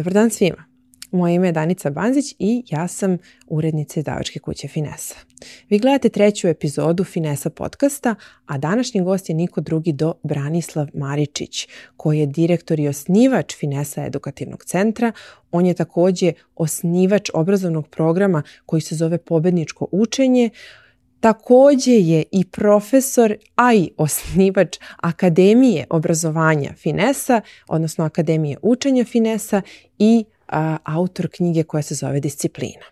Dobar dan svima. Moje ime je Danica Banzić i ja sam urednica izdavačke kuće Finesa. Vi gledate treću epizodu Finesa podcasta, a današnji gost je niko drugi do Branislav Maričić, koji je direktor i osnivač Finesa edukativnog centra. On je takođe osnivač obrazovnog programa koji se zove Pobedničko učenje, Takođe je i profesor, a i osnivač Akademije obrazovanja Finesa, odnosno Akademije učenja Finesa i a, autor knjige koja se zove Disciplina.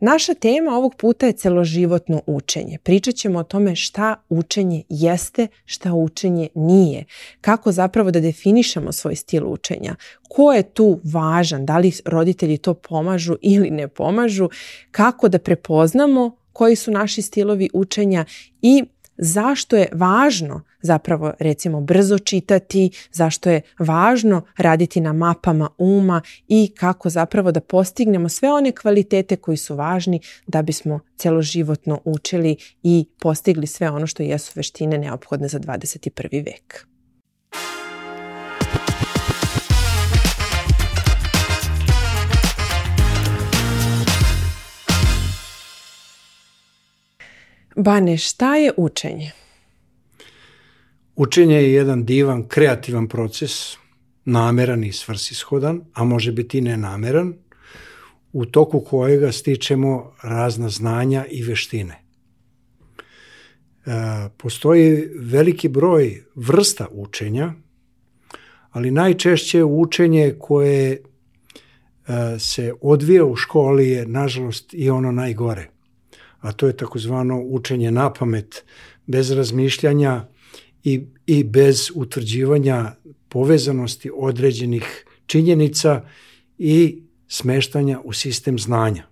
Naša tema ovog puta je celoživotno učenje. Pričat ćemo o tome šta učenje jeste, šta učenje nije, kako zapravo da definišemo svoj stil učenja, ko je tu važan, da li roditelji to pomažu ili ne pomažu, kako da prepoznamo koji su naši stilovi učenja i zašto je važno zapravo recimo brzo čitati, zašto je važno raditi na mapama uma i kako zapravo da postignemo sve one kvalitete koji su važni da bismo celoživotno učili i postigli sve ono što jesu veštine neophodne za 21. vek. Bane, šta je učenje? Učenje je jedan divan, kreativan proces, nameran i svrsishodan, a može biti i nenameran, u toku kojega stičemo razna znanja i veštine. E, postoji veliki broj vrsta učenja, ali najčešće učenje koje e, se odvija u školi je, nažalost, i ono najgore – a to je takozvano učenje na pamet, bez razmišljanja i, i bez utvrđivanja povezanosti određenih činjenica i smeštanja u sistem znanja.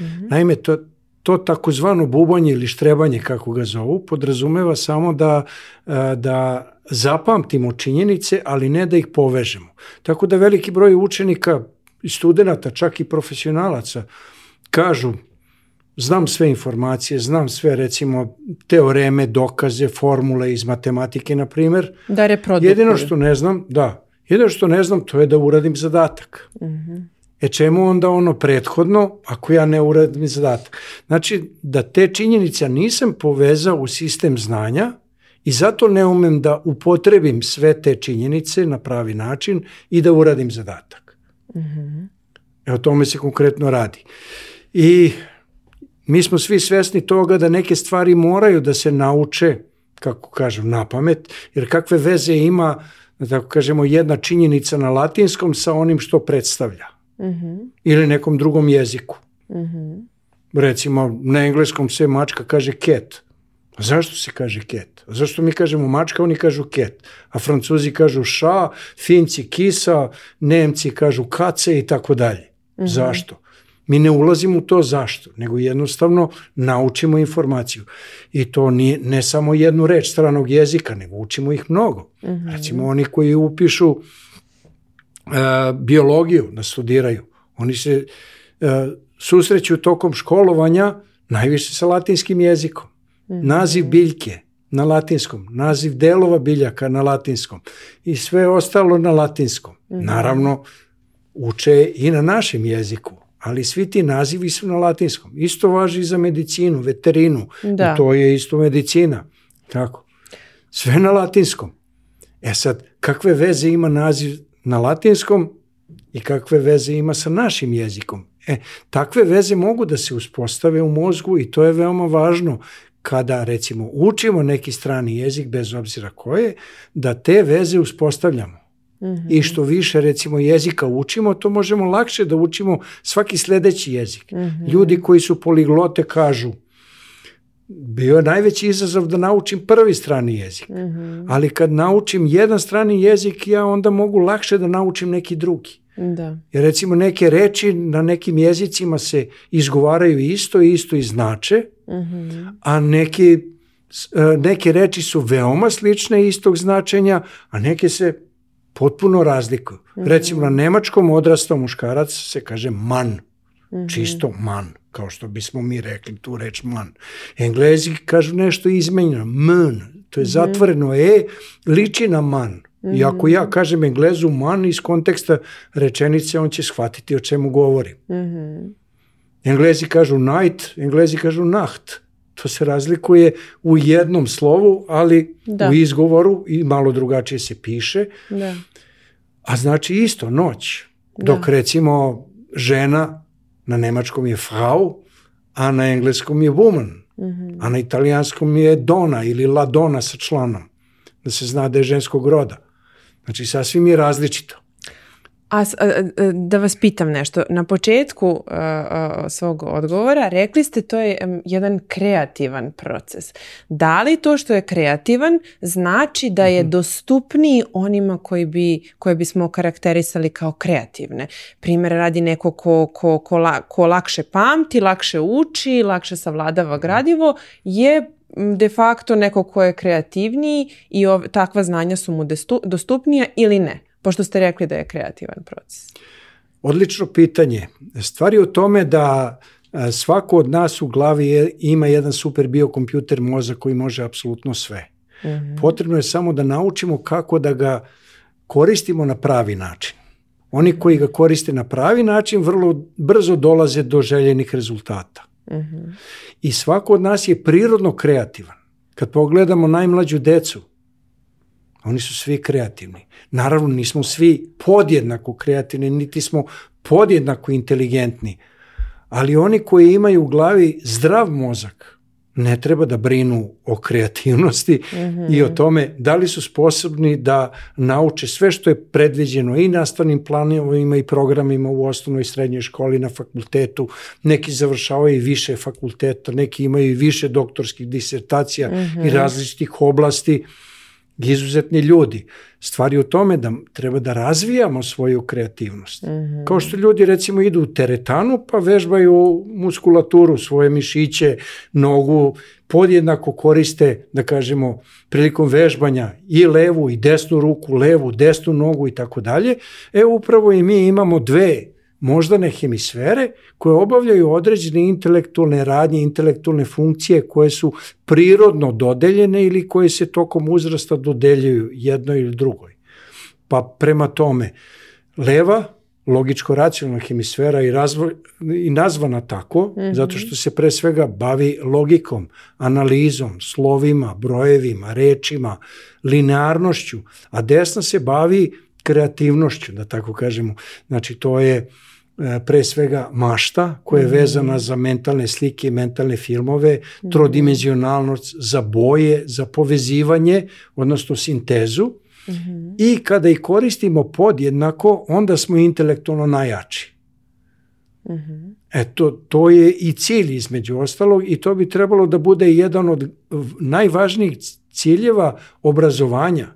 Mm -hmm. Naime, to, to takozvano bubanje ili štrebanje, kako ga zovu, podrazumeva samo da, e, da zapamtimo činjenice, ali ne da ih povežemo. Tako da veliki broj učenika, i studenta, čak i profesionalaca kažu – znam sve informacije, znam sve recimo teoreme, dokaze, formule iz matematike na primer. Da reprodukuju. Jedino što ne znam, da, jedino što ne znam to je da uradim zadatak. Mhm. Uh E čemu onda ono prethodno ako ja ne uradim zadatak? Znači da te činjenice nisam povezao u sistem znanja i zato ne umem da upotrebim sve te činjenice na pravi način i da uradim zadatak. Mm -hmm. E o tome se konkretno radi. I mi smo svi svesni toga da neke stvari moraju da se nauče, kako kažem, na pamet, jer kakve veze ima, da tako kažemo, jedna činjenica na latinskom sa onim što predstavlja. Mm -hmm. Ili nekom drugom jeziku. Mm -hmm. Recimo, na engleskom se mačka kaže cat. A zašto se kaže cat? A zašto mi kažemo mačka, oni kažu cat. A francuzi kažu ša, finci kisa, nemci kažu kace i tako dalje. Mhm. Zašto? Mi ne ulazimo u to zašto, nego jednostavno naučimo informaciju. I to nije, ne samo jednu reč stranog jezika, nego učimo ih mnogo. Mm -hmm. Recimo oni koji upišu e, biologiju da studiraju, oni se e, susreću tokom školovanja najviše sa latinskim jezikom. Mm -hmm. Naziv biljke na latinskom, naziv delova biljaka na latinskom i sve ostalo na latinskom. Mm -hmm. Naravno, uče i na našem jeziku ali svi ti nazivi su na latinskom. Isto važi i za medicinu, veterinu, da. to je isto medicina. Tako. Sve na latinskom. E sad, kakve veze ima naziv na latinskom i kakve veze ima sa našim jezikom? E, takve veze mogu da se uspostave u mozgu i to je veoma važno kada recimo učimo neki strani jezik, bez obzira koje, da te veze uspostavljamo. -hmm. i mm-hmm. što više recimo jezika učimo, to možemo lakše da učimo svaki sledeći jezik. Mm -hmm. Ljudi koji su poliglote kažu bio je najveći izazov da naučim prvi strani jezik. Mm -hmm. Ali kad naučim jedan strani jezik, ja onda mogu lakše da naučim neki drugi. Da. Jer recimo neke reči na nekim jezicima se izgovaraju isto i isto i znače, mm -hmm. a neki e, neke reči su veoma slične istog značenja, a neke se potpuno razlikuju. Mm -hmm. Recimo, na nemačkom odrastao muškarac se kaže man, mm -hmm. čisto man, kao što bismo mi rekli tu reč man. Englezi kažu nešto izmenjeno, man, to je mhm. zatvoreno e, liči na man. I mhm. ako ja kažem englezu man iz konteksta rečenice, on će shvatiti o čemu govorim. Mm -hmm. Englezi kažu night, englezi kažu nacht. To se razlikuje u jednom slovu, ali da. u izgovoru i malo drugačije se piše. Da. A znači isto noć. Da. Dok da. recimo žena na nemačkom je Frau, a na engleskom je woman, Mhm. a na italijanskom je dona ili la dona sa članom, da se zna da je ženskog roda. Znači, sasvim je različito. A, a, da vas pitam nešto. Na početku a, svog odgovora rekli ste to je jedan kreativan proces. Da li to što je kreativan znači da je mhm. dostupniji onima koji bi, koje bismo karakterisali kao kreativne? Primer radi neko ko, ko, ko, la, ko lakše pamti, lakše uči, lakše savladava mhm. gradivo je de facto neko ko je kreativniji i ov, takva znanja su mu destu, dostupnija ili ne? pošto ste rekli da je kreativan proces? Odlično pitanje. Stvar je u tome da e, svako od nas u glavi je, ima jedan super biokompjuter mozak koji može apsolutno sve. Mm -hmm. Potrebno je samo da naučimo kako da ga koristimo na pravi način. Oni koji ga koriste na pravi način vrlo brzo dolaze do željenih rezultata. Mm -hmm. I svako od nas je prirodno kreativan. Kad pogledamo najmlađu decu, Oni su svi kreativni. Naravno, nismo svi podjednako kreativni, niti smo podjednako inteligentni. Ali oni koji imaju u glavi zdrav mozak, ne treba da brinu o kreativnosti mm -hmm. i o mhm. tome da li su sposobni da nauče sve što je predviđeno i nastavnim planovima i programima u osnovnoj i srednjoj školi na fakultetu. Neki završavaju i više fakulteta, neki imaju više doktorskih disertacija mm -hmm. i mhm. različitih oblasti. Uh, izuzetni ljudi. Stvari je u tome da treba da razvijamo svoju kreativnost. Mm -hmm. Kao što ljudi recimo idu u teretanu pa vežbaju muskulaturu, svoje mišiće, nogu, podjednako koriste, da kažemo, prilikom vežbanja i levu i desnu ruku, levu, desnu nogu i tako dalje. E upravo i mi imamo dve moždane hemisfere koje obavljaju određene intelektualne radnje, intelektualne funkcije koje su prirodno dodeljene ili koje se tokom uzrasta dodeljuju jednoj ili drugoj. Pa prema tome, leva logičko-racionalna hemisfera i, razvoj, i nazvana tako, mm -hmm. zato što se pre svega bavi logikom, analizom, slovima, brojevima, rečima, linearnošću, a desna se bavi kreativnošću, da tako kažemo. Znači, to je uh, E, pre svega mašta koja je mhm. vezana za mentalne slike, mentalne filmove, mhm. trodimenzionalnost za boje, za povezivanje, odnosno sintezu. Mhm. I kada ih koristimo podjednako, onda smo intelektualno najjači. Eto, to je i cilj između ostalog i to bi trebalo da bude jedan od najvažnijih ciljeva obrazovanja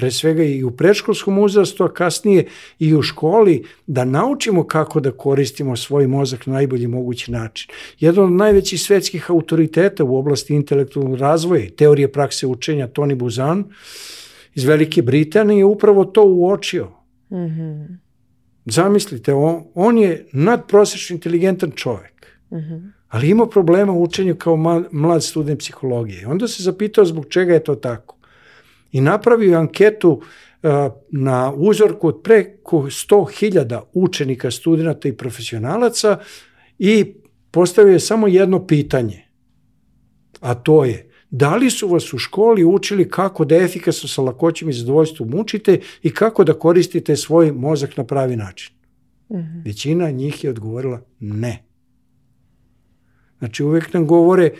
pre svega i u predškolskom uzrastu, a kasnije i u školi, da naučimo kako da koristimo svoj mozak na najbolji mogući način. Jedan od najvećih svetskih autoriteta u oblasti intelektualnog razvoja i teorije prakse učenja, Tony Buzan, iz Velike Britanije upravo to uočio. Mm -hmm. Zamislite, on, on je nadprosečno inteligentan čovek, mm -hmm. ali imao problema u učenju kao mlad student psihologije. Onda se zapitao zbog čega je to tako i napravio anketu uh, na uzorku od preko 100.000 učenika, studenta i profesionalaca i postavio je samo jedno pitanje, a to je da li su vas u školi učili kako da efikasno sa lakoćim i zadovoljstvom učite i kako da koristite svoj mozak na pravi način? Mhm. Većina njih je odgovorila ne. Znači uvek nam govore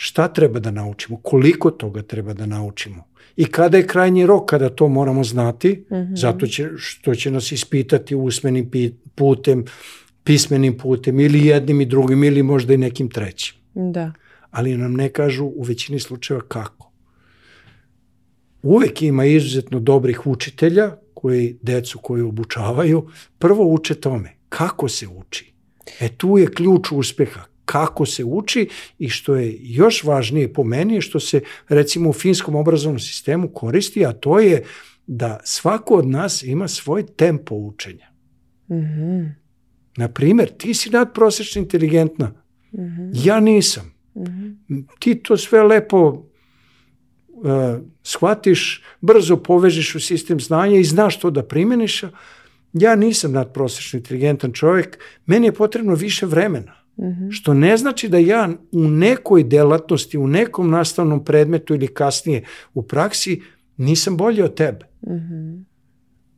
šta treba da naučimo, koliko toga treba da naučimo i kada je krajnji rok kada to moramo znati, mm -hmm. zato će, što će nas ispitati usmenim putem, pismenim putem ili jednim i drugim ili možda i nekim trećim. Da. Ali nam ne kažu u većini slučajeva kako. Uvek ima izuzetno dobrih učitelja koji decu koju obučavaju, prvo uče tome kako se uči. E tu je ključ uspeha kako se uči i što je još važnije po meni što se recimo u finskom obrazovnom sistemu koristi, a to je da svako od nas ima svoj tempo učenja. Mm -hmm. Naprimer, ti si nadprosečno inteligentna, mm -hmm. ja nisam. Mm -hmm. Ti to sve lepo uh, shvatiš, brzo povežeš u sistem znanja i znaš to da primeniš, ja nisam nadprosečno inteligentan čovjek, meni je potrebno više vremena. Mhm. Što ne znači da ja u nekoj delatnosti, u nekom nastavnom predmetu ili kasnije u praksi nisam bolji od tebe. Mm -hmm.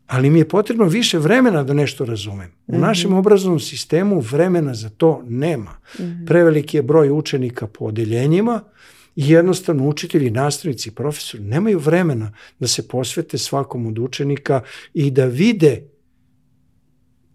Ali mi je potrebno više vremena da nešto razumem. U mm -hmm. našem obrazovnom sistemu vremena za to nema. Mm -hmm. Preveliki je broj učenika po odeljenjima i jednostavno učitelji, nastavnici i profesori nemaju vremena da se posvete svakom od učenika i da vide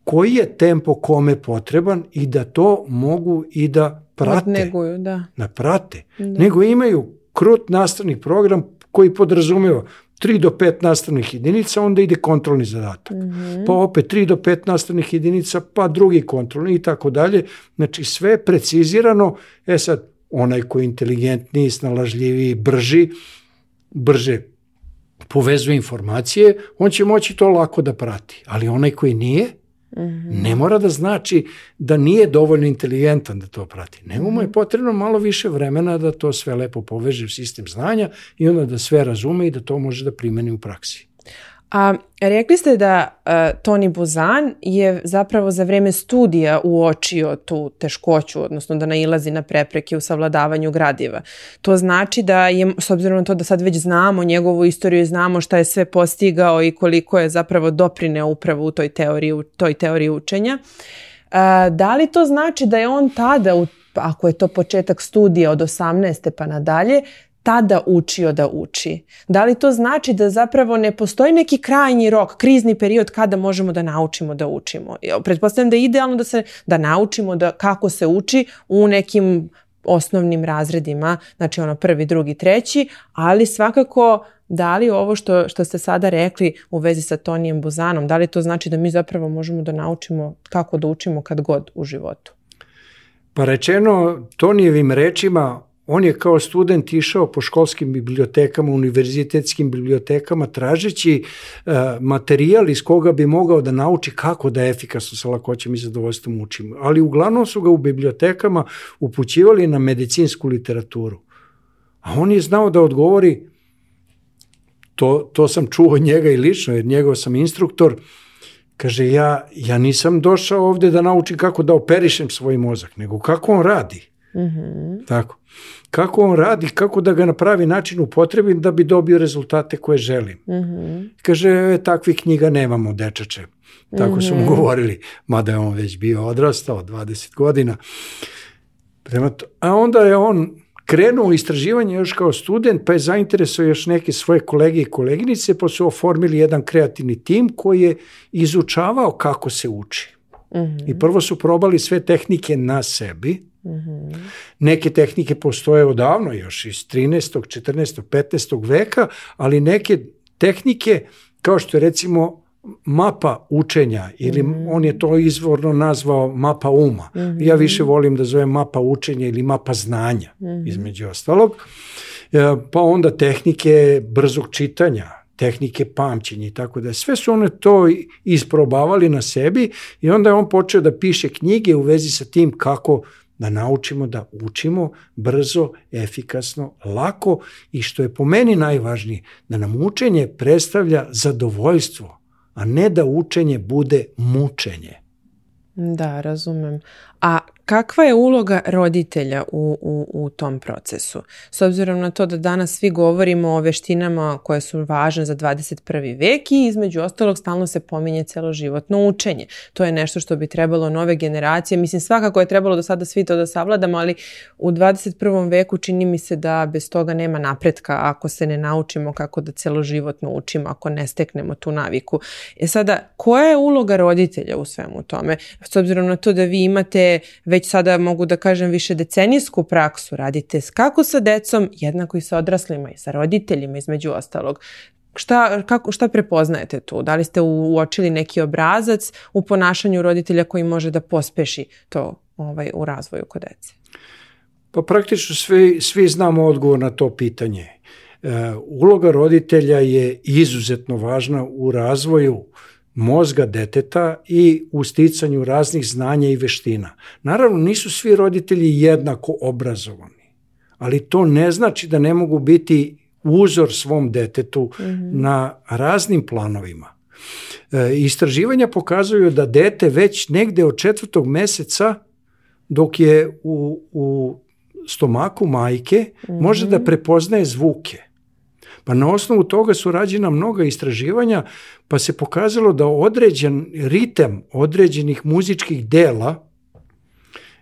koji je tempo kome potreban i da to mogu i da prate. Odneguju, da. Na da prate. Da. Nego imaju krut nastavni program koji podrazumeva 3 do 5 nastavnih jedinica, onda ide kontrolni zadatak. Mm -hmm. Pa opet 3 do 5 nastavnih jedinica, pa drugi kontrolni i tako dalje. Znači sve precizirano. E sad, onaj koji je inteligentniji, snalažljiviji, brži, brže povezuje informacije, on će moći to lako da prati. Ali onaj koji nije, Mhm. Ne mora da znači da nije dovoljno inteligentan da to prati. Nego mu je mhm. potrebno malo više vremena da to sve lepo poveže u sistem znanja i onda da sve razume i da to može da primeni u praksi. A rekli ste da a, e, Toni Buzan je zapravo za vreme studija uočio tu teškoću, odnosno da nailazi na prepreke u savladavanju gradiva. To znači da je, s obzirom na to da sad već znamo njegovu istoriju i znamo šta je sve postigao i koliko je zapravo doprineo upravo u toj teoriji, u toj teoriji učenja, a, e, da li to znači da je on tada u ako je to početak studija od 18. pa nadalje, tada učio da uči? Da li to znači da zapravo ne postoji neki krajnji rok, krizni period kada možemo da naučimo da učimo? Pretpostavljam da je idealno da se da naučimo da kako se uči u nekim osnovnim razredima, znači ono prvi, drugi, treći, ali svakako da li ovo što, što ste sada rekli u vezi sa Tonijem Buzanom, da li to znači da mi zapravo možemo da naučimo kako da učimo kad god u životu? Pa rečeno Tonijevim rečima, On je kao student išao po školskim bibliotekama, univerzitetskim bibliotekama, tražeći uh, materijal iz koga bi mogao da nauči kako da efikasno sa lakoćem i zadovoljstvom učim. Ali uglavnom su ga u bibliotekama upućivali na medicinsku literaturu. A on je znao da odgovori, to, to sam čuo njega i lično, jer njegov sam instruktor, kaže, ja, ja nisam došao ovde da naučim kako da operišem svoj mozak, nego kako on radi. Mm -hmm. Tako kako on radi, kako da ga na pravi način upotrebim da bi dobio rezultate koje želim. Mm -hmm. Kaže, e, takvih knjiga nemamo, dečače. Tako mm -hmm. su mu mhm. govorili, mada je on već bio odrastao, 20 godina. Prema to, a onda je on krenuo istraživanje još kao student, pa je zainteresao još neke svoje kolege i koleginice, pa su oformili jedan kreativni tim koji je izučavao kako se uči. Mm -hmm. I prvo su probali sve tehnike na sebi, Mm Neke tehnike postoje odavno još iz 13. 14. 15. veka, ali neke tehnike kao što je recimo mapa učenja ili mm -hmm. on je to izvorno nazvao mapa uma. Mm -hmm. Ja više volim da zovem mapa učenja ili mapa znanja mm -hmm. između ostalog. E, pa onda tehnike brzog čitanja, tehnike pamćenja i tako da sve su one to isprobavali na sebi i onda je on počeo da piše knjige u vezi sa tim kako da naučimo da učimo brzo, efikasno, lako i što je po meni najvažnije, da nam učenje predstavlja zadovoljstvo, a ne da učenje bude mučenje. Da, razumem. A Kakva je uloga roditelja u, u, u tom procesu? S obzirom na to da danas svi govorimo o veštinama koje su važne za 21. vek i između ostalog stalno se pominje celoživotno učenje. To je nešto što bi trebalo nove generacije, mislim svakako je trebalo do sada svi to da savladamo, ali u 21. veku čini mi se da bez toga nema napretka ako se ne naučimo kako da celoživotno učimo, ako ne steknemo tu naviku. E sada, koja je uloga roditelja u svemu tome? S obzirom na to da vi imate već već sada mogu da kažem više decenijsku praksu radite kako sa decom, jednako i sa odraslima i sa roditeljima između ostalog. Šta, kako, šta prepoznajete tu? Da li ste uočili neki obrazac u ponašanju roditelja koji može da pospeši to ovaj, u razvoju kod dece? Pa praktično svi, svi znamo odgovor na to pitanje. E, uloga roditelja je izuzetno važna u razvoju mozga deteta i u sticanju raznih znanja i veština. Naravno, nisu svi roditelji jednako obrazovani, ali to ne znači da ne mogu biti uzor svom detetu mm -hmm. na raznim planovima. E, istraživanja pokazuju da dete već negde od četvrtog meseca dok je u, u stomaku majke mm -hmm. može da mhm. prepoznaje zvuke. Pa na osnovu toga su rađena mnoga istraživanja, pa se pokazalo da određen ritem određenih muzičkih dela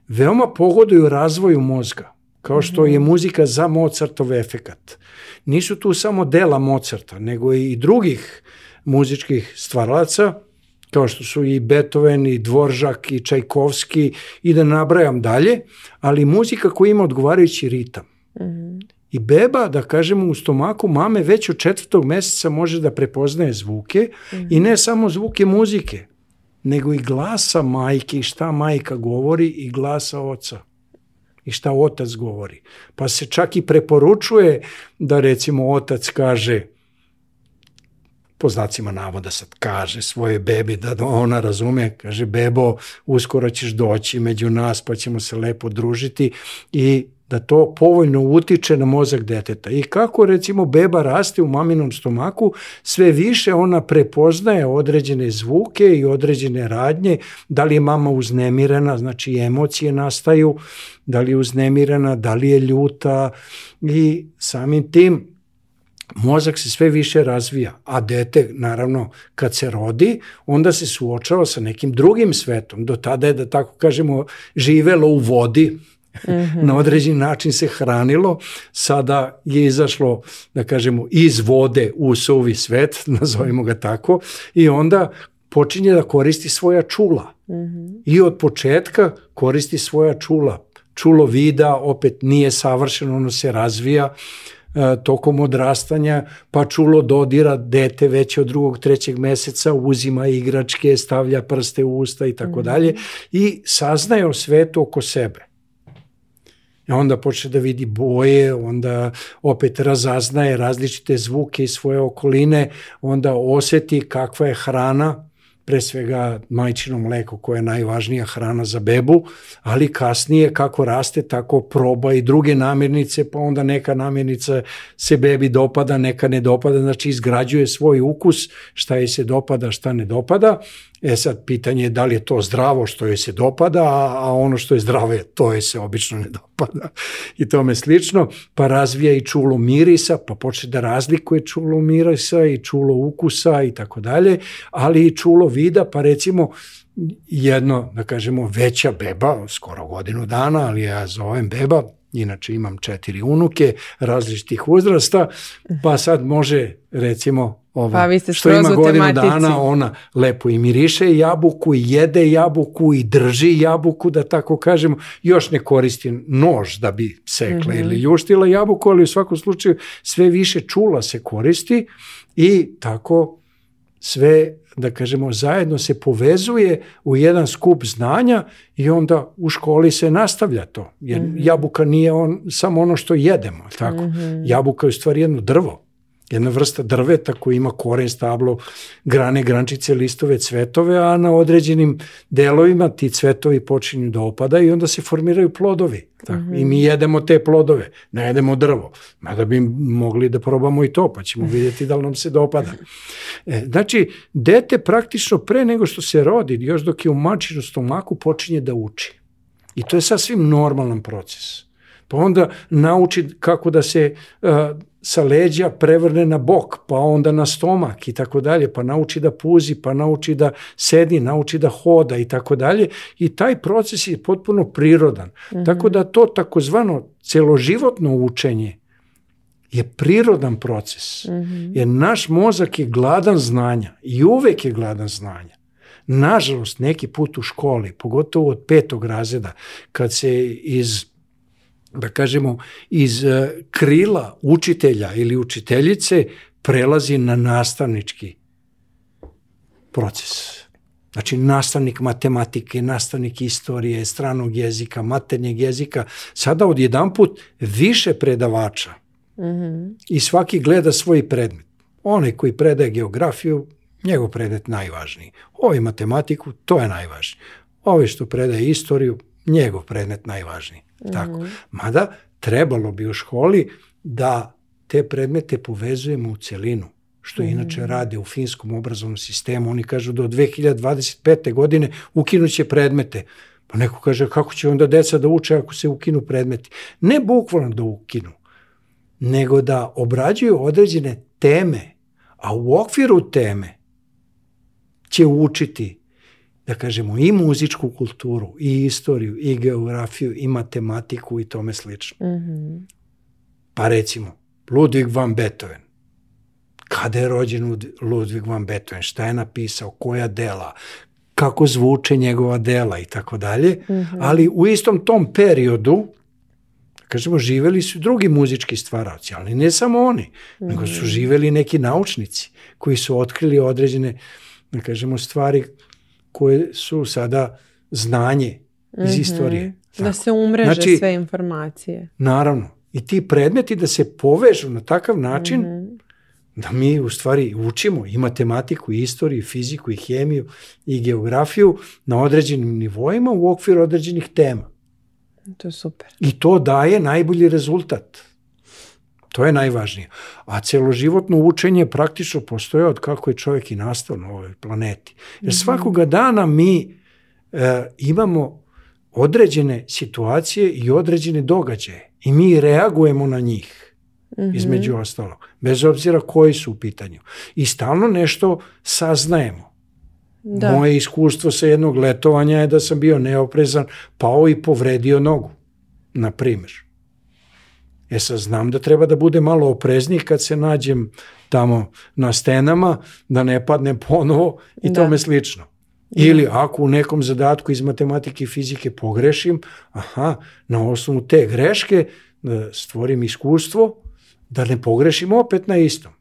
veoma pogoduju razvoju mozga, kao što je mhm. muzika za Mozartov efekat. Nisu tu samo dela Mozarta, nego i drugih muzičkih stvaralaca, kao što su i Beethoven, i Dvoržak, i Čajkovski, i da nabrajam dalje, ali muzika koja ima odgovarajući ritam. Mm -hmm. I beba, da kažemo, u stomaku mame već od četvrtog meseca može da prepoznaje zvuke mm. i ne samo zvuke muzike, nego i glasa majke i šta majka govori i glasa oca i šta otac govori. Pa se čak i preporučuje da recimo otac kaže po znacima navoda sad kaže svoje bebi da ona razume, kaže bebo uskoro ćeš doći među nas pa ćemo se lepo družiti i da to povoljno utiče na mozak deteta. I kako recimo beba raste u maminom stomaku, sve više ona prepoznaje određene zvuke i određene radnje, da li je mama uznemirena, znači emocije nastaju, da li je uznemirena, da li je ljuta i samim tim mozak se sve više razvija, a dete, naravno, kad se rodi, onda se suočava sa nekim drugim svetom. Do tada je, da tako kažemo, živelo u vodi, -hmm. Na određen način se hranilo, sada je izašlo, da kažemo, iz vode u suvi svet, nazovimo ga tako, i onda počinje da koristi svoja čula. Mm -hmm. I od početka koristi svoja čula. Čulo vida opet nije savršeno, ono se razvija, e, tokom odrastanja, pa čulo dodira dete veće od drugog, trećeg meseca, uzima igračke, stavlja prste u usta i tako mhm. dalje i saznaje o svetu oko sebe. I onda počne da vidi boje, onda opet razaznaje različite zvuke iz svoje okoline, onda oseti kakva je hrana, pre svega majčino mleko koje je najvažnija hrana za bebu, ali kasnije kako raste tako proba i druge namirnice, pa onda neka namirnica se bebi dopada, neka ne dopada, znači izgrađuje svoj ukus šta je se dopada, šta ne dopada. E sad pitanje je da li je to zdravo što joj se dopada, a, a ono što je zdravo to je se obično ne dopada i tome slično, pa razvija i čulo mirisa, pa počne da razlikuje čulo mirisa i čulo ukusa i tako dalje, ali i čulo vida, pa recimo jedno, da kažemo, veća beba, skoro godinu dana, ali ja zovem beba, inače imam četiri unuke različitih uzrasta, pa sad može recimo ova, pa vi ste što ima godinu tematici. dana, ona lepo i miriše jabuku, i jede jabuku, i drži jabuku, da tako kažemo, još ne koristi nož da bi sekla mm -hmm. ili ljuštila jabuku, ali u svakom slučaju sve više čula se koristi i tako sve da kažemo, zajedno se povezuje u jedan skup znanja i onda u školi se nastavlja to. Jer mm -hmm. jabuka nije on, samo ono što jedemo, tako? Mm -hmm. Jabuka je u stvari jedno drvo jedna vrsta drveta koji ima koren, stablo, grane, grančice, listove, cvetove, a na određenim delovima ti cvetovi počinju da opadaju i onda se formiraju plodovi. Tako. Mm -hmm. I mi jedemo te plodove, ne jedemo drvo. Mada bi mogli da probamo i to, pa ćemo vidjeti da li nam se dopada. E, znači, dete praktično pre nego što se rodi, još dok je u mačinu stomaku, počinje da uči. I to je sasvim normalan proces. Pa onda nauči kako da se... Uh, sa leđa prevrne na bok, pa onda na stomak i tako dalje, pa nauči da puzi, pa nauči da sedi, nauči da hoda i tako dalje i taj proces je potpuno prirodan. Mm -hmm. Tako da to takozvano celoživotno učenje je prirodan proces. Mm -hmm. Jer naš mozak je gladan znanja i uvek je gladan znanja. Nažalost, neki put u školi, pogotovo od petog razreda, kad se iz da kažemo, iz e, krila učitelja ili učiteljice prelazi na nastavnički proces. Znači, nastavnik matematike, nastavnik istorije, stranog jezika, maternjeg jezika, sada odjedan put više predavača. Mm -hmm. I svaki gleda svoj predmet. Onaj koji predaje geografiju, njegov predmet najvažniji. Ovi matematiku, to je najvažniji. Ovi što predaje istoriju, njegov predmet najvažniji. Tako. Mhm. Mada trebalo bi u školi da te predmete povezujemo u celinu što mm. inače rade u finskom obrazovnom sistemu. Oni kažu do 2025. godine ukinuće predmete. Pa neko kaže kako će onda deca da uče ako se ukinu predmeti. Ne bukvalno da ukinu, nego da obrađuju određene teme, a u okviru teme će učiti da kažemo, i muzičku kulturu, i istoriju, i geografiju, i matematiku i tome slično. Mm -hmm. Pa recimo, Ludwig van Beethoven. Kada je rođen Ludwig van Beethoven? Šta je napisao? Koja dela? Kako zvuče njegova dela i tako dalje. Mhm. Ali u istom tom periodu da kažemo, živeli su drugi muzički stvaraoci, ali ne samo oni, mm -hmm. nego su živeli neki naučnici koji su otkrili određene, da kažemo, stvari koje su sada znanje iz mm -hmm. istorije. Da tako. Da se umreže znači, sve informacije. Naravno. I ti predmeti da se povežu na takav način mm -hmm. da mi u stvari učimo i matematiku, i istoriju, i fiziku, i hemiju, i geografiju na određenim nivoima u okviru određenih tema. To je super. I to daje najbolji rezultat. To je najvažnije. A celoživotno učenje praktično postoje od kako je čovjek i nastao na ovoj planeti. Jer mhm. svakoga dana mi e, imamo određene situacije i određene događaje i mi reagujemo na njih. Mm između ostalog, bez obzira koji su u pitanju. I stalno nešto saznajemo. Da. Moje iskustvo sa jednog letovanja je da sam bio neoprezan, pao i povredio nogu, na primjer. E sad znam da treba da bude malo oprezniji kad se nađem tamo na stenama, da ne padnem ponovo i da. tome slično. Ili ako u nekom zadatku iz matematike i fizike pogrešim, aha, na osnovu te greške e, stvorim iskustvo da ne pogrešim opet na istom.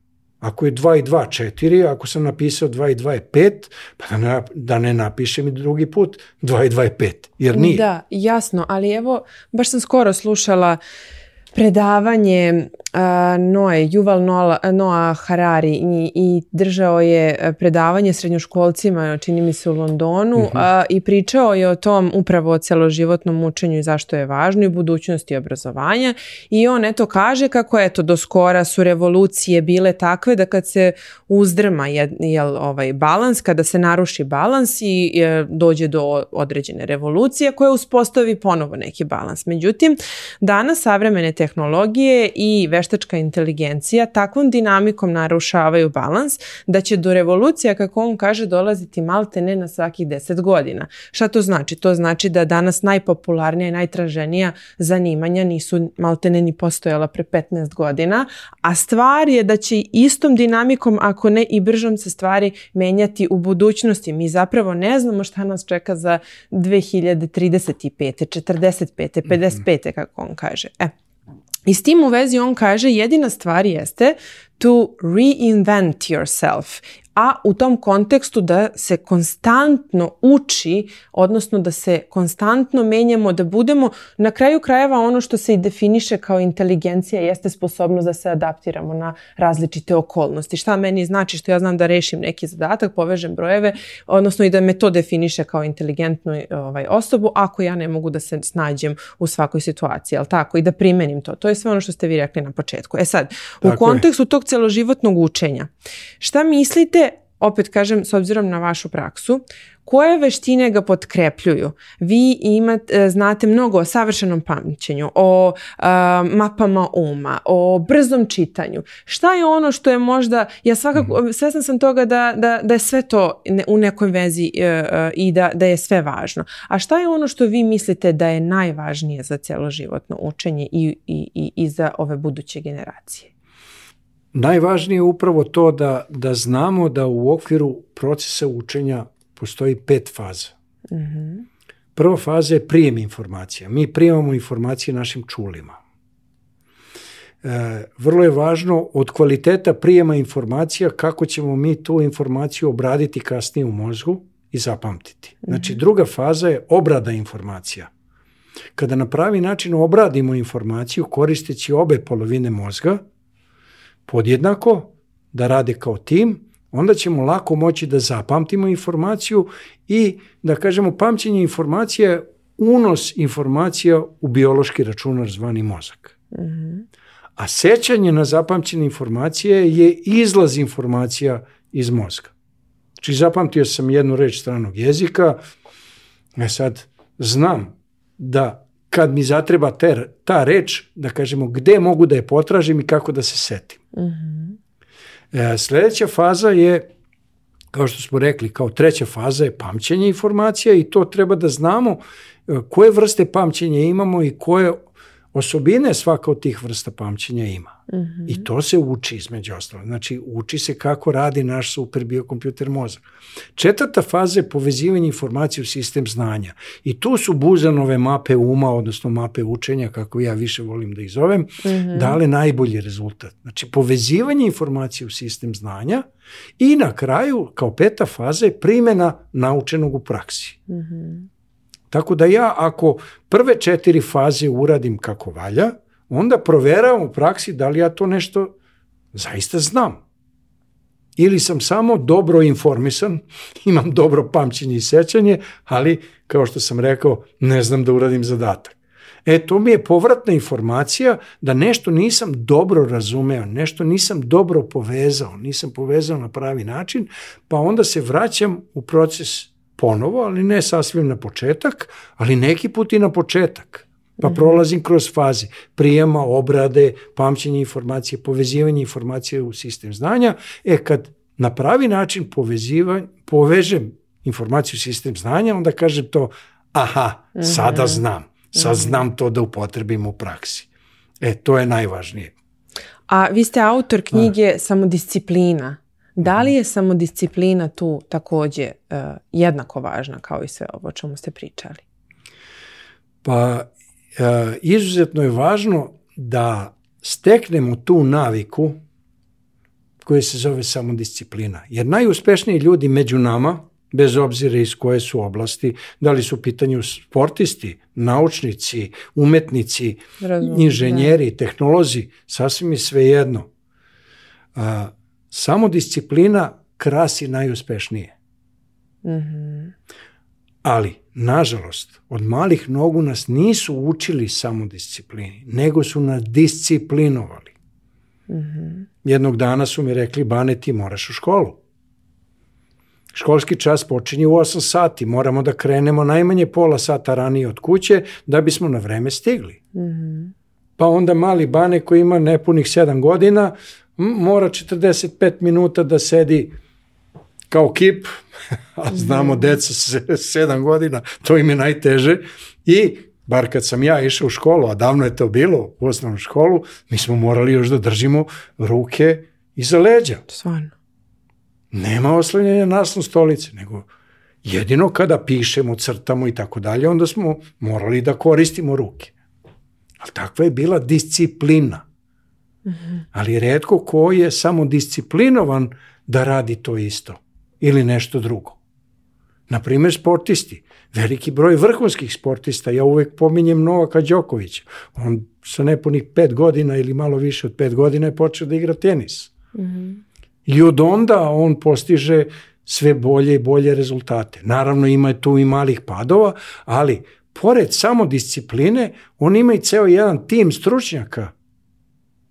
Ako je 2 i 2 4, ako sam napisao 2 i 2 je 5, pa da ne, da ne napišem i drugi put 2 i 2 je 5, jer nije. Da, jasno, ali evo, baš sam skoro slušala uh, predavanje Noe, Juval Noa Harari i, i držao je e, predavanje srednjoškolcima, čini mi se u Londonu, mm -hmm. i pričao je o tom upravo o celoživotnom učenju i zašto je važno i budućnosti obrazovanja. I on eto kaže kako eto do skora su revolucije bile takve da kad se uzdrma jed, jel, ovaj balans, kada se naruši balans i je, dođe do određene revolucije koja uspostavi ponovo neki balans. Međutim, danas savremene tehnologije i veštačke veštačka inteligencija takvom dinamikom narušavaju balans da će do revolucija, kako on kaže, dolaziti malte ne na svakih 10 godina. Šta to znači? To znači da danas najpopularnija i najtraženija zanimanja nisu malte ne ni postojala pre 15 godina, a stvar je da će istom dinamikom, ako ne i bržom se stvari menjati u budućnosti. Mi zapravo ne znamo šta nas čeka za 2035. 45. 55. kako on kaže. E, I s tim u vezi on kaže jedina stvar jeste to reinvent yourself a u tom kontekstu da se konstantno uči, odnosno da se konstantno menjamo, da budemo na kraju krajeva ono što se i definiše kao inteligencija jeste sposobnost da se adaptiramo na različite okolnosti. Šta meni znači što ja znam da rešim neki zadatak, povežem brojeve, odnosno i da me to definiše kao inteligentnu ovaj, osobu ako ja ne mogu da se snađem u svakoj situaciji, ali tako, i da primenim to. To je sve ono što ste vi rekli na početku. E sad, u tako kontekstu je. tog celoživotnog učenja, šta mislite opet kažem, s obzirom na vašu praksu, koje veštine ga potkrepljuju? Vi imate, znate mnogo o savršenom pamćenju, o a, e, mapama uma, o brzom čitanju. Šta je ono što je možda, ja svakako, mhm. svesna sam toga da, da, da je sve to u nekoj vezi e, e, i da, da je sve važno. A šta je ono što vi mislite da je najvažnije za celoživotno učenje i, i, i, i za ove buduće generacije? najvažnije je upravo to da, da znamo da u okviru procesa učenja postoji pet faza. Mm -hmm. Prva faza je prijem informacija. Mi prijemamo informacije našim čulima. E, vrlo je važno od kvaliteta prijema informacija kako ćemo mi tu informaciju obraditi kasnije u mozgu i zapamtiti. Mhm. Znači druga faza je obrada informacija. Kada na pravi način obradimo informaciju koristeći obe polovine mozga, podjednako, da rade kao tim, onda ćemo lako moći da zapamtimo informaciju i da kažemo pamćenje informacije je unos informacija u biološki računar zvani mozak. Mm -hmm. A sećanje na zapamćene informacije je izlaz informacija iz mozga. Či znači, zapamtio sam jednu reč stranog jezika, ja e sad znam da kad mi zatreba ter, ta reč, da kažemo gde mogu da je potražim i kako da se setim. Uh e, sledeća faza je kao što smo rekli, kao treća faza je pamćenje informacija i to treba da znamo e, koje vrste pamćenja imamo i koje osobine svaka od tih vrsta pamćenja ima. Mm -hmm. I to se uči između ostalo. Znači, uči se kako radi naš super biokompjuter mozak. Četvrta faza je povezivanje informacije u sistem znanja. I tu su buzanove mape uma, odnosno mape učenja, kako ja više volim da ih zovem, mm -hmm. dale najbolji rezultat. Znači, povezivanje informacije u sistem znanja i na kraju, kao peta faza, je primjena naučenog u praksi. Mm -hmm. Tako da ja ako prve četiri faze uradim kako valja, onda proveravam u praksi da li ja to nešto zaista znam. Ili sam samo dobro informisan, imam dobro pamćenje i sećanje, ali, kao što sam rekao, ne znam da uradim zadatak. E, to mi je povratna informacija da nešto nisam dobro razumeo, nešto nisam dobro povezao, nisam povezao na pravi način, pa onda se vraćam u proces ponovo, ali ne sasvim na početak, ali neki put i na početak. Pa mhm. prolazim kroz faze prijema, obrade, pamćenja informacije, povezivanje informacije u sistem znanja. E kad na pravi način poveziva, povežem informaciju u sistem znanja, onda kažem to, aha, mhm. sada znam, sad mhm. znam to da upotrebim u praksi. E, to je najvažnije. A vi ste autor knjige Samodisciplina. Da li mhm. je samodisciplina tu takođe uh, jednako važna kao i sve ovo o čemu ste pričali? Pa uh, izuzetno je važno da steknemo tu naviku koja se zove samodisciplina. Jer najuspešniji ljudi među nama, bez obzira iz koje su oblasti, da li su pitanju sportisti, naučnici, umetnici, Razum, da. inženjeri, da. tehnolozi, sasvim je svejedno. A, Samo disciplina krasi najuspešnije. Mm -hmm. Ali, nažalost, od malih nogu nas nisu učili samo disciplini, nego su nas disciplinovali. Mm -hmm. Jednog dana su mi rekli, Bane, ti moraš u školu. Školski čas počinje u 8 sati, moramo da krenemo najmanje pola sata ranije od kuće da bismo na vreme stigli. Mm -hmm. Pa onda mali Bane koji ima nepunih 7 godina, mora 45 minuta da sedi kao kip, a znamo mhm. deca se 7 godina, to im je najteže, i bar kad sam ja išao u školu, a davno je to bilo, u osnovnu školu, mi smo morali još da držimo ruke iza leđa. Svarno. Nema oslanjanja nas stolice, nego jedino kada pišemo, crtamo i tako dalje, onda smo morali da koristimo ruke. Ali takva je bila disciplina. Ali redko ko je samo disciplinovan da radi to isto ili nešto drugo. Na primer sportisti, veliki broj vrhunskih sportista, ja uvek pominjem Novaka Đokovića, on sa nepunih pet godina ili malo više od pet godina je počeo da igra tenis. Mm -hmm. I od onda on postiže sve bolje i bolje rezultate. Naravno ima tu i malih padova, ali pored samo discipline, on ima i ceo jedan tim stručnjaka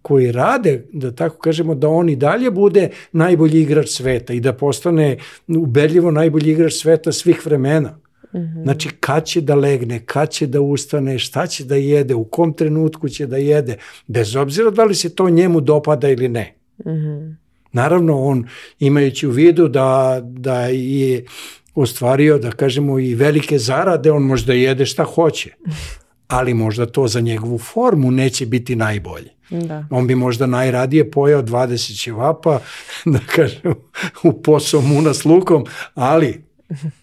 koji rade, da tako kažemo, da on i dalje bude najbolji igrač sveta i da postane ubedljivo najbolji igrač sveta svih vremena. Mm -hmm. Znači, kad će da legne, kad će da ustane, šta će da jede, u kom trenutku će da jede, bez obzira da li se to njemu dopada ili ne. Mm -hmm. Naravno, on, imajući u vidu da, da je ostvario, da kažemo, i velike zarade, on možda jede šta hoće. ali možda to za njegovu formu neće biti najbolje. Da. On bi možda najradije pojao 20 ćevapa, da kažem, u posao muna s lukom, ali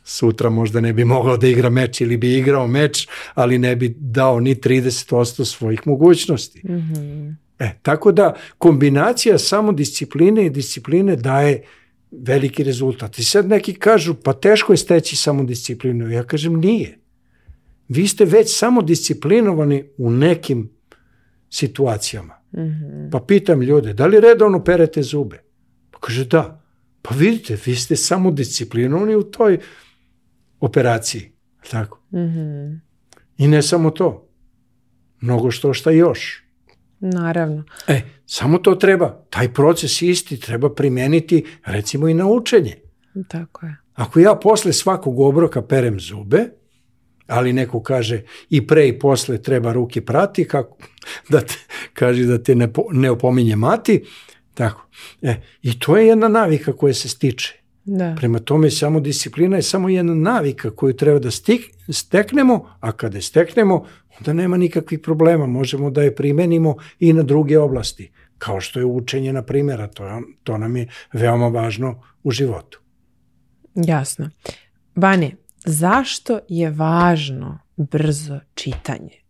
sutra možda ne bi mogao da igra meč ili bi igrao meč, ali ne bi dao ni 30% svojih mogućnosti. Mm -hmm. e, tako da kombinacija samo discipline i discipline daje veliki rezultat. I sad neki kažu, pa teško je steći samo disciplinu. Ja kažem, nije vi ste već samo disciplinovani u nekim situacijama. Mm -hmm. Pa pitam ljude, da li redovno perete zube? Pa kaže da. Pa vidite, vi ste samo disciplinovani u toj operaciji. Tako? Mm -hmm. I ne samo to. Mnogo što šta još. Naravno. E, samo to treba. Taj proces isti treba primeniti recimo i na učenje. Tako je. Ako ja posle svakog obroka perem zube, ali neko kaže i pre i posle treba ruke prati, kako, da te, kaže da te ne, po, ne opominje mati, tako. E, I to je jedna navika koja se stiče. Da. Prema tome, samo disciplina je samo jedna navika koju treba da stik, steknemo, a kada je steknemo, onda nema nikakvih problema, možemo da je primenimo i na druge oblasti, kao što je učenje, na primjer, to, to nam je veoma važno u životu. Jasno. Bane, zašto je važno brzo čitanje?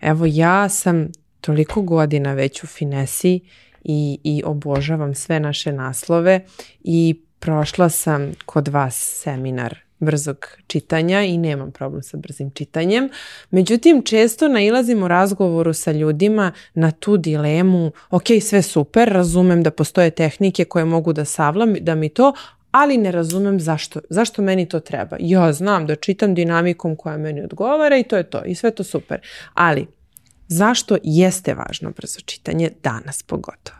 Evo ja sam toliko godina već u finesi i, i obožavam sve naše naslove i prošla sam kod vas seminar brzog čitanja i nemam problem sa brzim čitanjem. Međutim, često nailazim u razgovoru sa ljudima na tu dilemu, ok, sve super, razumem da postoje tehnike koje mogu da savlam, da mi to, ali ne razumem zašto, zašto meni to treba. Ja znam da čitam dinamikom koja meni odgovara i to je to i sve to super. Ali zašto jeste važno brzo čitanje danas pogotovo?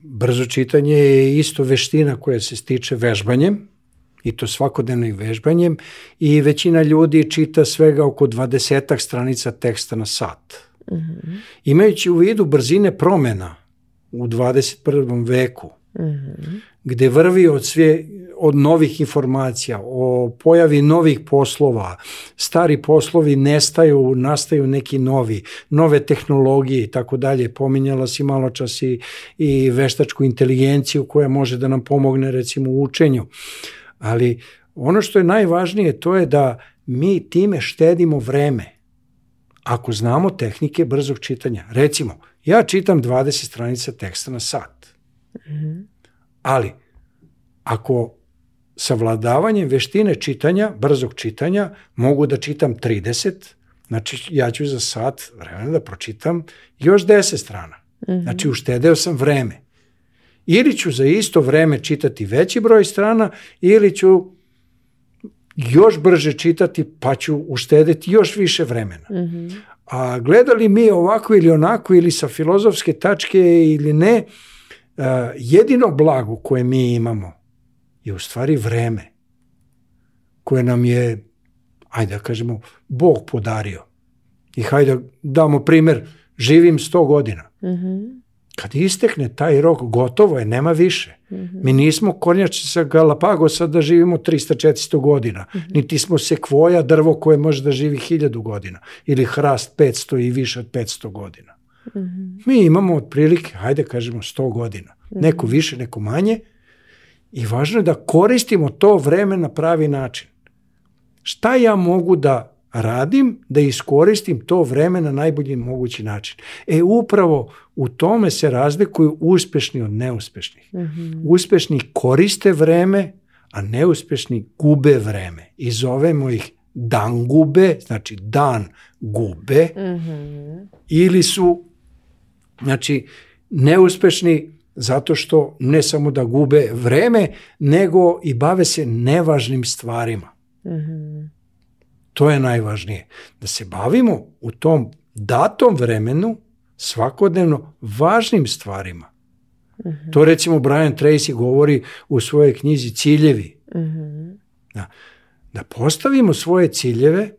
Brzo čitanje je isto veština koja se stiče vežbanjem, i to svakodnevnim vežbanjem i većina ljudi čita svega oko 20 stranica teksta na sat. Mm -hmm. Imajući u vidu brzine promena u 21. veku, gde vrvi od sve od novih informacija, o pojavi novih poslova, stari poslovi nestaju, nastaju neki novi, nove tehnologije i tako dalje. Pominjala si malo čas i, i veštačku inteligenciju koja može da nam pomogne recimo u učenju. Ali ono što je najvažnije to je da mi time štedimo vreme. Ako znamo tehnike brzog čitanja, recimo, ja čitam 20 stranica teksta na sat Ali, ako savladavanjem veštine čitanja, brzog čitanja, mogu da čitam 30, znači ja ću za sat vremena da pročitam još 10 strana. Mm -hmm. Znači uštedeo sam vreme. Ili ću za isto vreme čitati veći broj strana, ili ću još brže čitati pa ću uštedeti još više vremena. Mm -hmm. A gledali mi ovako ili onako ili sa filozofske tačke ili ne, uh, E, jedino blago koje mi imamo je u stvari vreme koje nam je, ajde da kažemo, Bog podario. I hajde da damo primer, živim 100 godina. Mm -hmm. Kad istekne taj rok, gotovo je, nema više. Mm -hmm. Mi nismo kornjači sa Galapagosa da živimo 300-400 godina, mm -hmm. niti smo sekvoja drvo koje može da živi 1000 godina ili hrast 500 i više od 500 godina. Mhm. Mi imamo otprilike, hajde kažemo, 100 godina. Mm Neko više, neko manje. I važno je da koristimo to vreme na pravi način. Šta ja mogu da radim da iskoristim to vreme na najbolji mogući način. E upravo u tome se razlikuju uspešni od neuspešnih. Mm -hmm. Uspešni koriste vreme, a neuspešni gube vreme. I zovemo ih dan gube, znači dan gube, mm -hmm. ili su Znači, neuspešni zato što ne samo da gube vreme, nego i bave se nevažnim stvarima. Mm -hmm. To je najvažnije. Da se bavimo u tom datom vremenu svakodnevno važnim stvarima. Mm -hmm. To recimo Brian Tracy govori u svojoj knjizi Ciljevi. Mm -hmm. da, da postavimo svoje ciljeve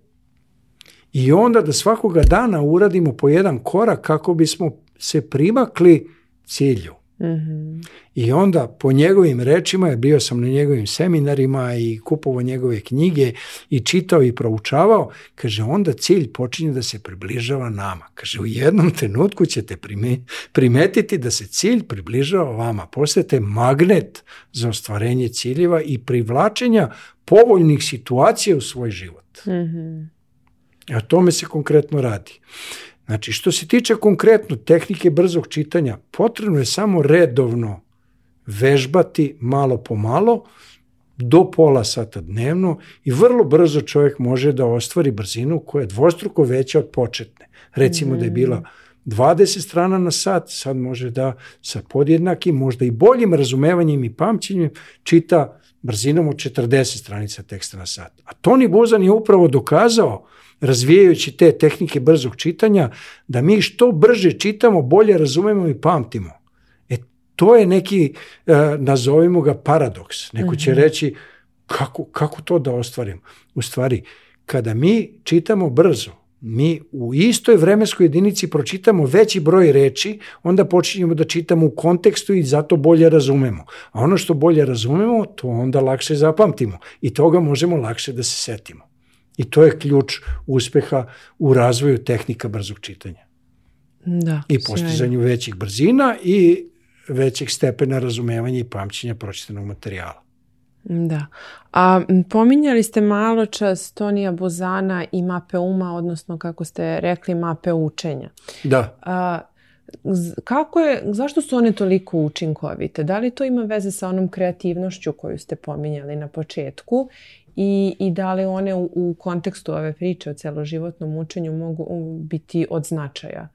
i onda da svakoga dana uradimo po jedan korak kako bismo se primakli cilju. Mm -hmm. I onda po njegovim rečima, jer bio sam na njegovim seminarima i kupovao njegove knjige i čitao i proučavao, kaže onda cilj počinje da se približava nama. Kaže u jednom trenutku ćete primetiti da se cilj približava vama. Postajete magnet za ostvarenje ciljeva i privlačenja povoljnih situacija u svoj život. Mm -hmm. E, A tome se konkretno radi. Znači, što se tiče konkretno tehnike brzog čitanja, potrebno je samo redovno vežbati malo po malo, do pola sata dnevno i vrlo brzo čovjek može da ostvari brzinu koja je dvostruko veća od početne. Recimo mm. da je bila 20 mm. strana na sat, sad može da sa podjednakim, možda i boljim razumevanjem i pamćenjem čita brzinom od 40 stranica teksta na sat. A Toni Buzan je upravo dokazao, razvijajući te tehnike brzog čitanja, da mi što brže čitamo, bolje razumemo i pamtimo. E, to je neki, e, nazovimo ga paradoks. Neko će mhm. reći, kako, kako to da ostvarim? U stvari, kada mi čitamo brzo, mi u istoj vremenskoj jedinici pročitamo veći broj reči, onda počinjemo da čitamo u kontekstu i zato bolje razumemo. A ono što bolje razumemo, to onda lakše zapamtimo i toga možemo lakše da se setimo. I to je ključ uspeha u razvoju tehnika brzog čitanja. Da, I postizanju sjajno. većih brzina i većeg stepena razumevanja i pamćenja pročitanog materijala. Da. A pominjali ste malo čas Tonija Bozana i mape uma, odnosno kako ste rekli mape učenja. Da. A, kako je, zašto su one toliko učinkovite? Da li to ima veze sa onom kreativnošću koju ste pominjali na početku i, i da li one u, u kontekstu ove priče o celoživotnom učenju mogu biti od značaja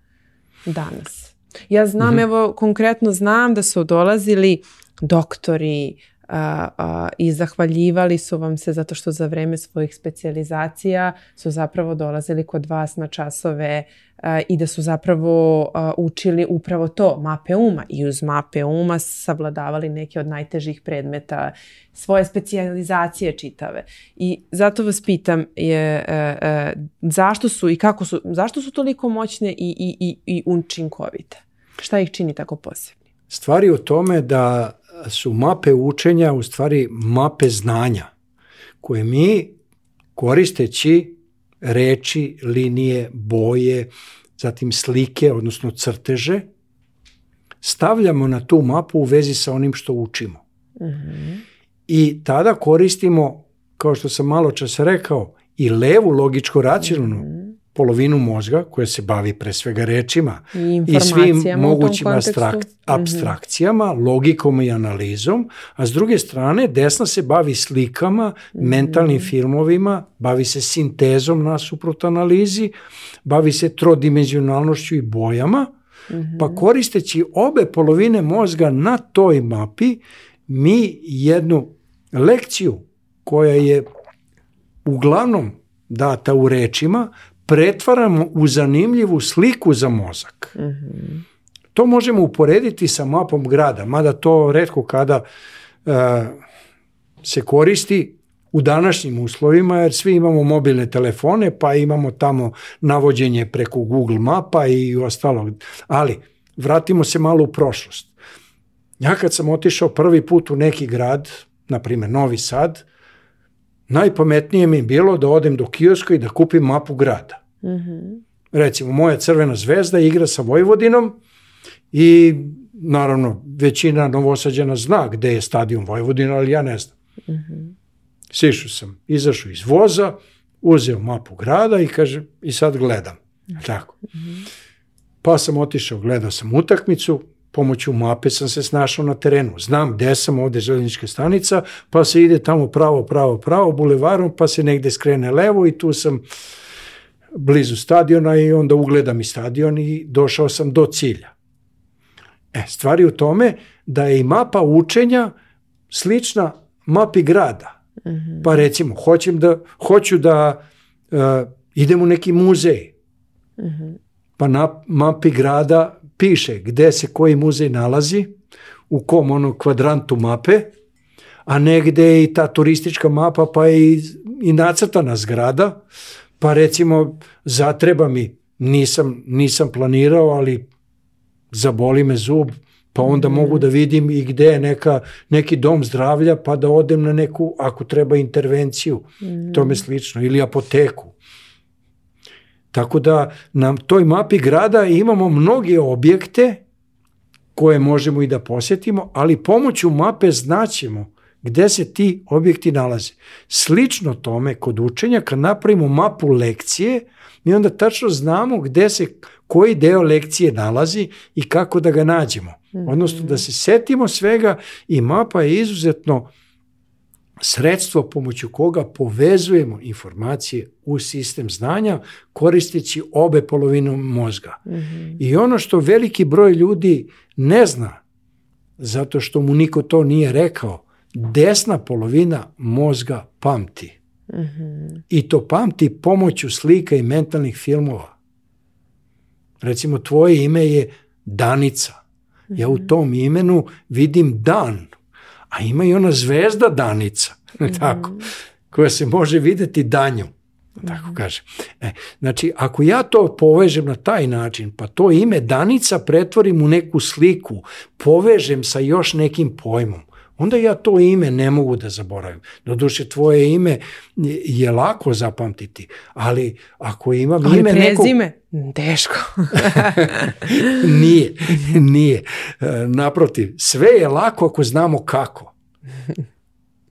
danas? Ja znam, mm -hmm. evo, konkretno znam da su dolazili doktori, a, a, i zahvaljivali su vam se zato što za vreme svojih specijalizacija su zapravo dolazili kod vas na časove a, i da su zapravo učili upravo to, mape uma i uz mape uma savladavali neke od najtežih predmeta, svoje specijalizacije čitave. I zato vas pitam je e, e, zašto su i kako su, zašto su toliko moćne i, i, i, i učinkovite? Šta ih čini tako posebnim? Stvari u tome da su mape učenja u stvari mape znanja koje mi koristeći reči, linije, boje, zatim slike, odnosno crteže, stavljamo na tu mapu u vezi sa onim što učimo. Uh mhm. -huh. I tada koristimo, kao što sam malo čas rekao, i levu logičko racionalnu polovinu mozga koja se bavi pre svega rečima i, i svim mogućim abstrak, mhm. abstrakcijama, mm -hmm. logikom i analizom, a s druge strane desna se bavi slikama, mm -hmm. mentalnim filmovima, bavi se sintezom nasuprot analizi, bavi se trodimenzionalnošću i bojama, mm -hmm. pa mhm. koristeći obe polovine mozga na toj mapi mi jednu lekciju koja je uglavnom data u rečima, pretvaramo u zanimljivu sliku za mozak. Mm -hmm. To možemo uporediti sa mapom grada, mada to redko kada uh, se koristi u današnjim uslovima, jer svi imamo mobilne telefone, pa imamo tamo navođenje preko Google mapa i ostalog. Ali, vratimo se malo u prošlost. Ja kad sam otišao prvi put u neki grad, na primjer Novi Sad, najpametnije mi je bilo da odem do kioska i da kupim mapu grada. Uh mm-hmm. -huh. Recimo, moja Crvena zvezda igra sa Vojvodinom i naravno većina novosađana zna gde je stadion Vojvodina, ali ja ne znam. Uh mm-hmm. -huh. Sišu sam, izašao iz voza, uzeo mapu grada i kažem, i sad gledam. Uh Tako. Uh mm-hmm. -huh. Pa sam otišao, gledao sam utakmicu, pomoću mape sam se snašao na terenu. Znam gde sam, ovde je stanica, pa se ide tamo pravo, pravo, pravo, bulevarom, pa se negde skrene levo i tu sam blizu stadiona i onda ugledam i stadion i došao sam do cilja. E, stvari u tome da je i mapa učenja slična mapi grada. Mm -hmm. Pa recimo, hoćem da, hoću da uh, idem u neki muzej. Mm -hmm. Pa na mapi grada piše gde se koji muzej nalazi, u kom ono kvadrantu mape, a negde je i ta turistička mapa pa je i, i nacrtana zgrada, pa recimo zatreba mi, nisam, nisam planirao, ali zaboli me zub, pa onda mm. mogu da vidim i gde je neka, neki dom zdravlja, pa da odem na neku, ako treba, intervenciju, mm. tome slično, ili apoteku. Tako da na toj mapi grada imamo mnoge objekte koje možemo i da posetimo, ali pomoću mape znaćemo gde se ti objekti nalaze. Slično tome kod učenja, kad napravimo mapu lekcije, mi onda tačno znamo gde se koji deo lekcije nalazi i kako da ga nađemo. Mhm. Odnosno da se setimo svega i mapa je izuzetno sredstvo pomoću koga povezujemo informacije u sistem znanja koristeći obe polovine mozga. Mm -hmm. I ono što veliki broj ljudi ne zna zato što mu niko to nije rekao, desna polovina mozga pamti. Uh mhm. -huh. I to pamti pomoću slika i mentalnih filmova. Recimo, tvoje ime je Danica. Uh -huh. Ja u mhm. tom imenu vidim dan, a ima i ona zvezda Danica, uh -huh. tako, mhm. koja se može videti Danju. tako kaže. E, znači, ako ja to povežem na taj način, pa to ime Danica pretvorim u neku sliku, povežem sa još nekim pojmom, onda ja to ime ne mogu da zaboravim. Doduše, tvoje ime je lako zapamtiti, ali ako ima ali ime prezime, nekog... prezime, teško. nije, nije. E, naprotiv, sve je lako ako znamo kako.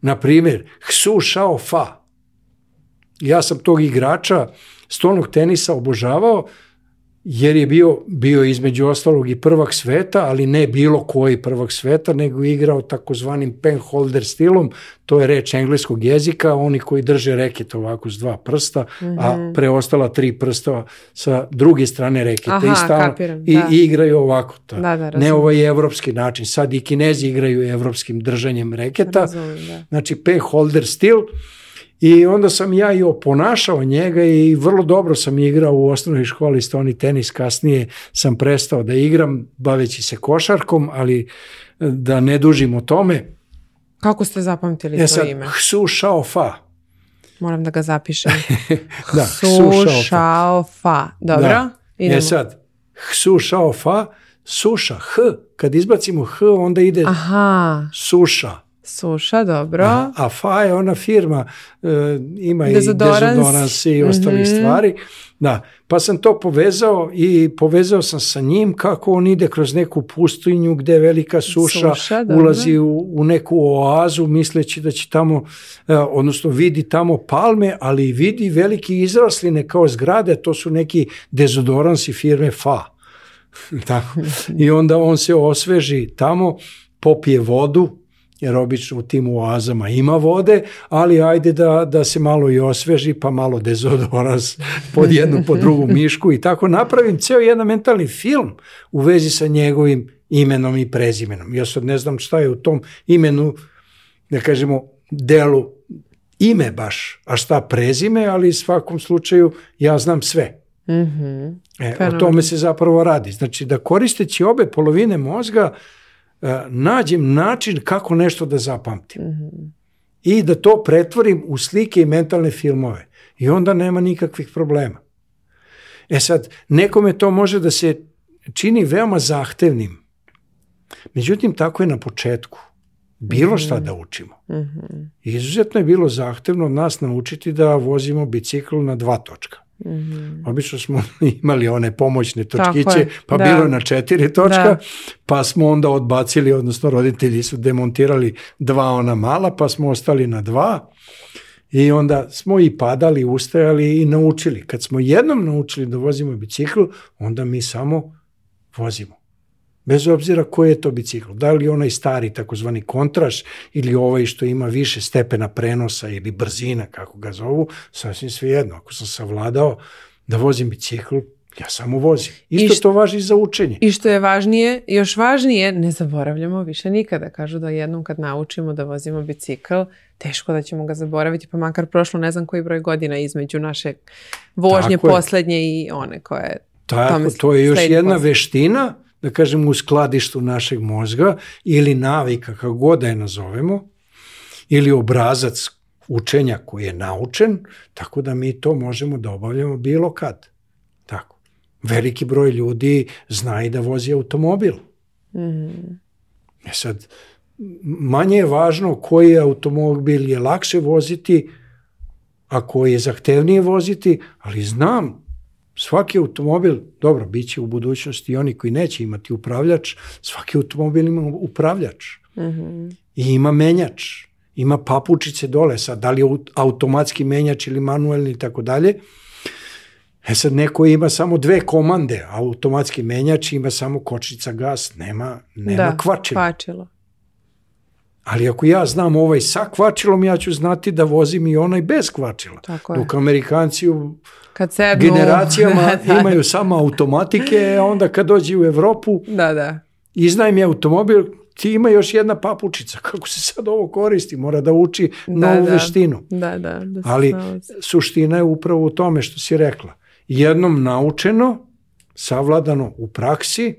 Naprimjer, Hsu Shao Fa. Ja sam tog igrača stolnog tenisa obožavao, jer je bio, bio između ostalog i prvak sveta, ali ne bilo koji prvak sveta, nego igrao takozvanim penholder stilom, to je reč engleskog jezika, oni koji drže reket ovako s dva prsta, mm -hmm. a mhm. preostala tri prsta sa druge strane reketa Aha, i, stalno, kapiram, i, da. i igraju ovako. Ta. Da. da, da, ne ovaj evropski način, sad i kinezi igraju evropskim držanjem reketa, razumim, da. znači penholder stil, I onda sam ja i oponašao njega i vrlo dobro sam igrao u osnovnoj školi stoni tenis, kasnije sam prestao da igram baveći se košarkom, ali e, da ne dužim o tome. Kako ste zapamtili ja e to ime? Hsu Shao Fa. Moram da ga zapišem. da, Hsu Shao Fa. Dobro, da. E idemo. E sad, Hsu Shao Fa, suša, H, kad izbacimo H, onda ide Aha. suša. Suša, dobro. A, a FA je ona firma, e, ima dezodorans. i dezodorans i mhm. ostalih mm -hmm. stvari. Da, pa sam to povezao i povezao sam sa njim kako on ide kroz neku pustinju gde velika suša, suša ulazi u, u neku oazu misleći da će tamo, e, odnosno vidi tamo palme, ali vidi veliki izrasline kao zgrade, to su neki dezodoransi firme FA. Tako. I onda on se osveži tamo, popije vodu, jer obično u tim oazama ima vode, ali ajde da, da se malo i osveži, pa malo dezodoras pod jednu, pod drugu mišku i tako napravim ceo jedan mentalni film u vezi sa njegovim imenom i prezimenom. Ja sad ne znam šta je u tom imenu, da kažemo, delu ime baš, a šta prezime, ali u svakom slučaju ja znam sve. Mm -hmm. E, Fenomen. o tome se zapravo radi. Znači da koristeći obe polovine mozga, E, nađem način kako nešto da zapamtim. Mm -hmm. I da to pretvorim u slike i mentalne filmove. I onda nema nikakvih problema. E sad, nekome to može da se čini veoma zahtevnim. Međutim, tako je na početku. Bilo šta da učimo. Mm -hmm. Izuzetno je bilo zahtevno od nas naučiti da vozimo bicikl na dva točka. Mm -hmm. Obično smo imali one pomoćne točkiće, je, pa da. bilo na četiri točka, da. pa smo onda odbacili, odnosno roditelji su demontirali dva ona mala, pa smo ostali na dva. I onda smo i padali, ustajali i naučili. Kad smo jednom naučili da vozimo bicikl, onda mi samo vozimo bez obzira koji je to bicikl. Da li onaj stari takozvani kontraš ili ovaj što ima više stepena prenosa ili brzina, kako ga zovu, sasvim svejedno. Ako sam savladao da vozim bicikl, ja samo vozim. Isto što, to važi za učenje. I što je važnije, još važnije, ne zaboravljamo više nikada. Kažu da jednom kad naučimo da vozimo bicikl, teško da ćemo ga zaboraviti, pa makar prošlo ne znam koji broj godina između naše vožnje Tako poslednje je. i one koje... Tako, to je još jedna poslednje. veština da kažem, u skladištu našeg mozga ili navika, kako god da je nazovemo, ili obrazac učenja koji je naučen, tako da mi to možemo da obavljamo bilo kad. Tako. Veliki broj ljudi zna i da vozi automobil. Mm. -hmm. E sad, manje je važno koji automobil je lakše voziti, a koji je zahtevnije voziti, ali znam Svaki automobil, dobro, bit će u budućnosti i oni koji neće imati upravljač, svaki automobil ima upravljač. Mm -hmm. I ima menjač, ima papučice dole, sad da li je automatski menjač ili manuelni i tako dalje. E sad neko ima samo dve komande, automatski menjač ima samo kočnica gas, nema, nema da, kvačila. kvačila. Ali ako ja znam ovaj sa kvačilom, ja ću znati da vozim i onaj bez kvačila. Tako je. Dok Amerikanci u kad sednu, generacijama da, da, imaju samo automatike, onda kad dođe u Evropu, da, da. iznaj mi automobil, ti ima još jedna papučica, kako se sad ovo koristi, mora da uči da, novu da. veštinu. Da, da, da Ali nalazi. suština je upravo u tome što si rekla. Jednom naučeno, savladano u praksi,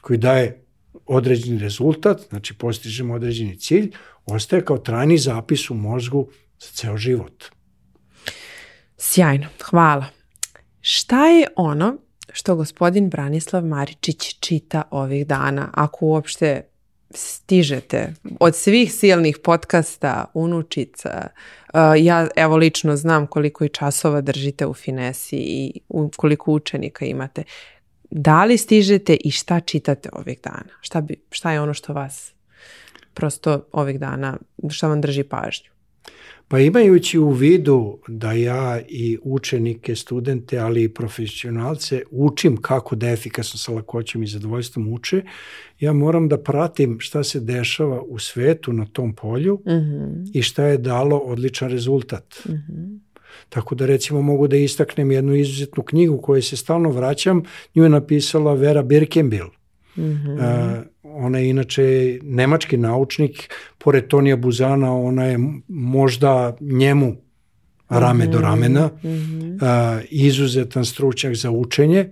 koji daje određeni rezultat, znači postižemo određeni cilj, ostaje kao trajni zapis u mozgu za ceo život. Sjajno, hvala. Šta je ono što gospodin Branislav Maričić čita ovih dana, ako uopšte stižete od svih silnih podcasta, unučica. E, ja evo lično znam koliko i časova držite u finesi i koliko učenika imate da li stižete i šta čitate ovih dana? Šta, bi, šta je ono što vas prosto ovih dana, šta vam drži pažnju? Pa imajući u vidu da ja i učenike, studente, ali i profesionalce učim kako da efikasno sa lakoćom i zadovoljstvom uče, ja moram da pratim šta se dešava u svetu na tom polju mm -hmm. i šta je dalo odličan rezultat. Mm -hmm. Tako da recimo mogu da istaknem jednu izuzetnu knjigu koju se stalno vraćam, nju je napisala Vera Birkenbil. Mm -hmm. uh, ona je inače nemački naučnik, pored Tonija Buzana ona je možda njemu rame mm -hmm. do mhm, ramena, mm -hmm. uh, izuzetan stručnjak za učenje.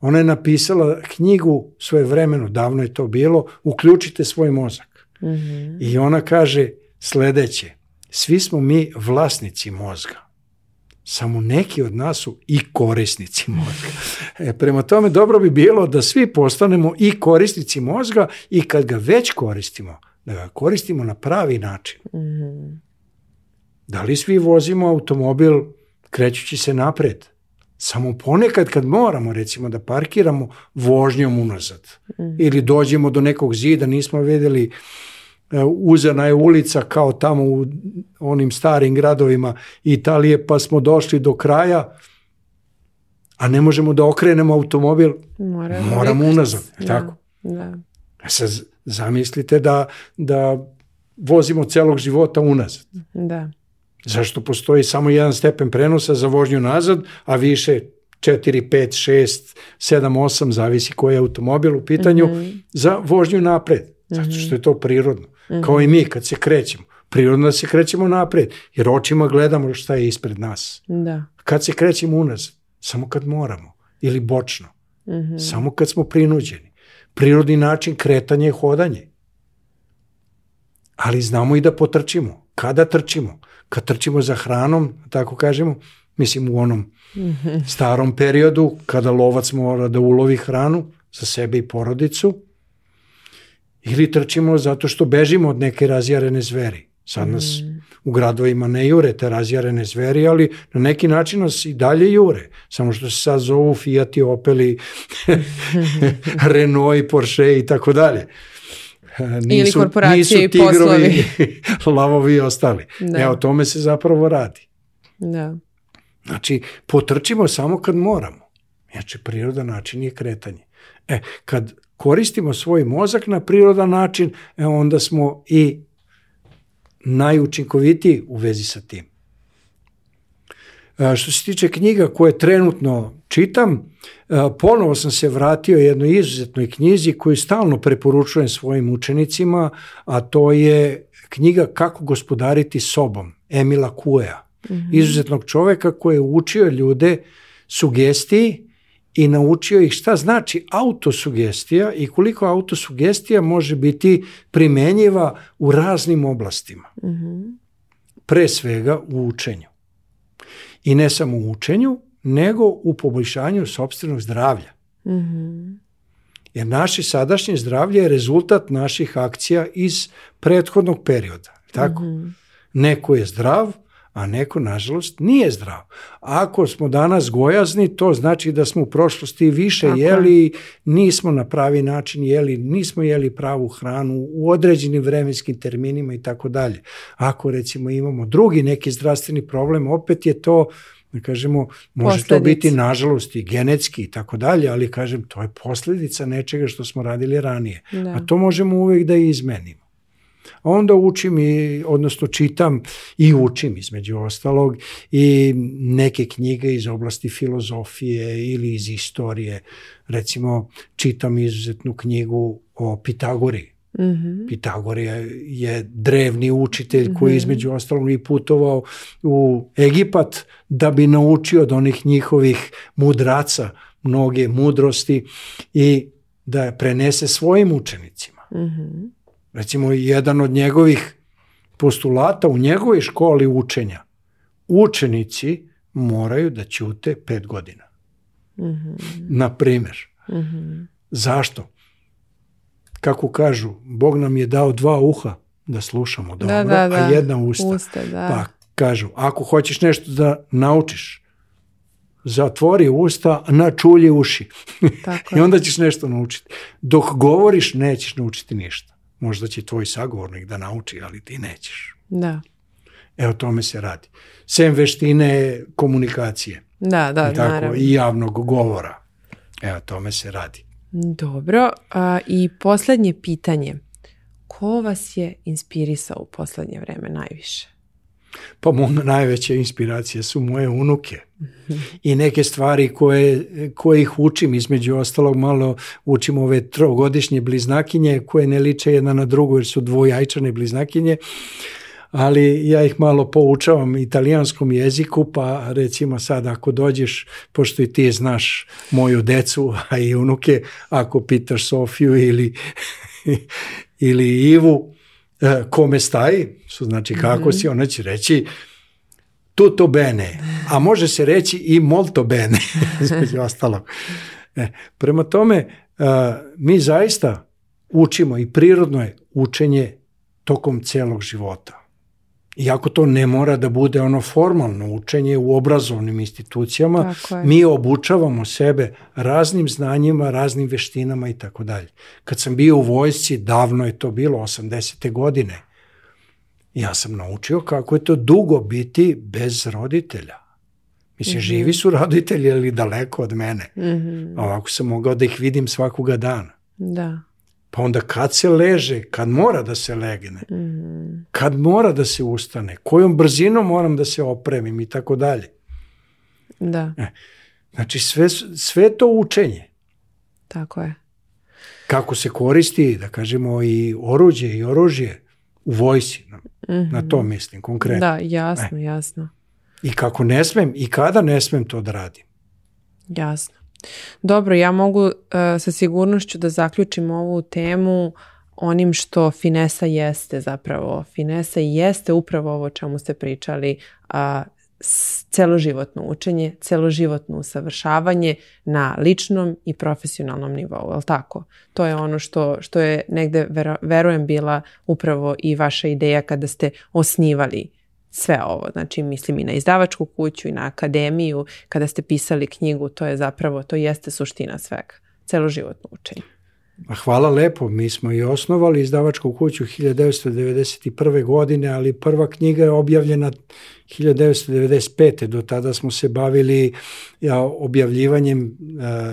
Ona je napisala knjigu svoje vremeno, davno je to bilo, uključite svoj mozak. Mm -hmm. I ona kaže sledeće, svi smo mi vlasnici mozga samo neki od nas su i korisnici mozga. E, prema tome dobro bi bilo da svi postanemo i korisnici mozga i kad ga već koristimo, da ga koristimo na pravi način. Mm -hmm. Da li svi vozimo automobil krećući se napred? Samo ponekad kad moramo recimo da parkiramo vožnjom unazad mm. ili dođemo do nekog zida, nismo videli... E, uzena je ulica kao tamo u onim starim gradovima Italije, pa smo došli do kraja, a ne možemo da okrenemo automobil, Mora moramo unazad. Da, tako? Da. A e, sad zamislite da, da vozimo celog života unazad. Da. Zašto postoji samo jedan stepen prenosa za vožnju nazad, a više 4, 5, 6, 7, 8, zavisi koji je automobil u pitanju, mm -hmm. za vožnju napred, zato što je to prirodno. Mm Kao i mi kad se krećemo. Prirodno da se krećemo napred, jer očima gledamo da šta je ispred nas. Da. Kad se krećemo unaz, samo kad moramo ili bočno. Mm -hmm. Samo kad smo prinuđeni. Prirodni način kretanje je hodanje. Ali znamo i da potrčimo. Kada trčimo? Kad trčimo za hranom, da tako kažemo, mislim u onom mm starom periodu, kada lovac mora da ulovi hranu za sebe i porodicu, ili trčimo zato što bežimo od neke razjarene zveri. Sad nas mm. u gradovima ne jure te razjarene zveri, ali na neki način nas i dalje jure. Samo što se sad zovu Fiat i Opel i Renault i Porsche i tako dalje. Nisu, Ili korporacije nisu tigrovi, i poslovi. lavovi i ostali. Da. E, tome se zapravo radi. Da. Znači, potrčimo samo kad moramo. Znači, priroda način je kretanje. E, kad koristimo svoj mozak na prirodan način, e onda smo i najučinkovitiji u vezi sa tim. E, što se tiče knjiga koje trenutno čitam, e, ponovo sam se vratio jednoj izuzetnoj knjizi koju stalno preporučujem svojim učenicima, a to je knjiga Kako gospodariti sobom, Emila Kuea, mm -hmm. izuzetnog čoveka koji je učio ljude sugestiji i naučio ih šta znači autosugestija i koliko autosugestija može biti primenjiva u raznim oblastima. Mm Pre svega u učenju. I ne samo u učenju, nego u poboljšanju sobstvenog zdravlja. Mm Jer naše sadašnje zdravlje je rezultat naših akcija iz prethodnog perioda. Tako? Mm -hmm. Neko je zdrav, a neko, nažalost, nije zdrav. Ako smo danas gojazni, to znači da smo u prošlosti više Tako. jeli, nismo na pravi način jeli, nismo jeli pravu hranu u određenim vremenskim terminima i tako dalje. Ako, recimo, imamo drugi neki zdravstveni problem, opet je to da kažemo, može Posledic. to biti nažalost i genetski i tako dalje, ali kažem, to je posljedica nečega što smo radili ranije. Da. A to možemo uvek da izmenimo. Onda učim i, odnosno čitam i učim između ostalog i neke knjige iz oblasti filozofije ili iz istorije. Recimo, čitam izuzetnu knjigu o Pitagori. Mm -hmm. Pitagorija je drevni učitelj koji je mhm. između ostalog i putovao u Egipat da bi naučio od onih njihovih mudraca mnoge mudrosti i da prenese svojim učenicima. Mm -hmm. Recimo, jedan od njegovih postulata u njegovoj školi učenja. Učenici moraju da ćute pet godina. Mm -hmm. Na primer. Mm -hmm. Zašto? Kako kažu, Bog nam je dao dva uha da slušamo dobro, da, da, da. a da. jedna usta. usta da. Pa kažu, ako hoćeš nešto da naučiš, zatvori usta, načulji uši. Tako I onda ćeš nešto naučiti. Dok govoriš, nećeš naučiti ništa možda će tvoj sagovornik da nauči, ali ti nećeš. Da. Evo tome se radi. Sem veštine komunikacije. Da, da, I tako, naravno. I javnog govora. Evo tome se radi. Dobro. A, I poslednje pitanje. Ko vas je inspirisao u poslednje vreme najviše? Pa moja najveća inspiracija su moje unuke i neke stvari koje, koje ih učim, između ostalog malo učim ove trogodišnje bliznakinje koje ne liče jedna na drugu jer su dvojajčane bliznakinje, ali ja ih malo poučavam italijanskom jeziku, pa recimo sad ako dođeš, pošto i ti znaš moju decu, a i unuke, ako pitaš Sofiju ili, ili Ivu, E, kome staji, što znači kako mm -hmm. si, ona će reći tutto bene, a može se reći i molto bene, znači ostalog. E, prema tome, a, e, mi zaista učimo i prirodno je učenje tokom celog života. Iako to ne mora da bude ono formalno učenje u obrazovnim institucijama, mi obučavamo sebe raznim znanjima, raznim veštinama i tako dalje. Kad sam bio u vojsci, davno je to bilo, 80. godine, ja sam naučio kako je to dugo biti bez roditelja. Mislim, mm -hmm. živi su roditelji, ali daleko od mene. Mm -hmm. Ovako sam mogao da ih vidim svakoga dana. Da. Pa onda kad se leže, kad mora da se legne, mm -hmm kad mora da se ustane, kojom brzinom moram da se opremim i tako dalje. Da. E, znači sve, sve to učenje. Tako je. Kako se koristi, da kažemo, i oruđe i oružje u vojsi. Na, mm -hmm. na to mislim, konkretno. Da, jasno, e. jasno. I kako ne smem i kada ne smem to da radim. Jasno. Dobro, ja mogu uh, sa sigurnošću da zaključim ovu temu uh, onim što finesa jeste zapravo. Finesa jeste upravo ovo čemu ste pričali, a, celoživotno učenje, celoživotno usavršavanje na ličnom i profesionalnom nivou, je tako? To je ono što, što je negde, verujem, bila upravo i vaša ideja kada ste osnivali sve ovo. Znači, mislim i na izdavačku kuću i na akademiju, kada ste pisali knjigu, to je zapravo, to jeste suština svega, celoživotno učenje. A Hvala lepo, mi smo i osnovali izdavačku kuću 1991. godine, ali prva knjiga je objavljena 1995. Do tada smo se bavili ja, objavljivanjem e,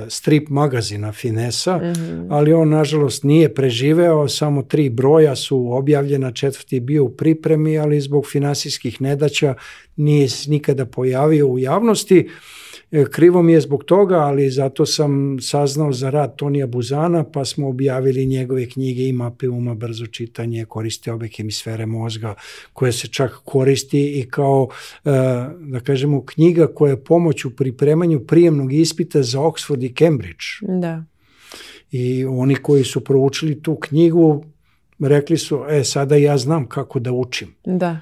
strip magazina Finesa, mm -hmm. ali on nažalost nije preživeo, samo tri broja su objavljena, četvrti bio u pripremi, ali zbog finansijskih nedaća nije nikada pojavio u javnosti. Uh, E, krivo mi je zbog toga, ali zato sam saznao za rad Tonija Buzana, pa smo objavili njegove knjige i mape uma, brzo čitanje, koriste obe hemisfere mozga, koje se čak koristi i kao, e, da kažemo, knjiga koja je pomoć u pripremanju prijemnog ispita za Oxford i Cambridge. Da. I oni koji su proučili tu knjigu rekli su, e, sada ja znam kako da učim. Da.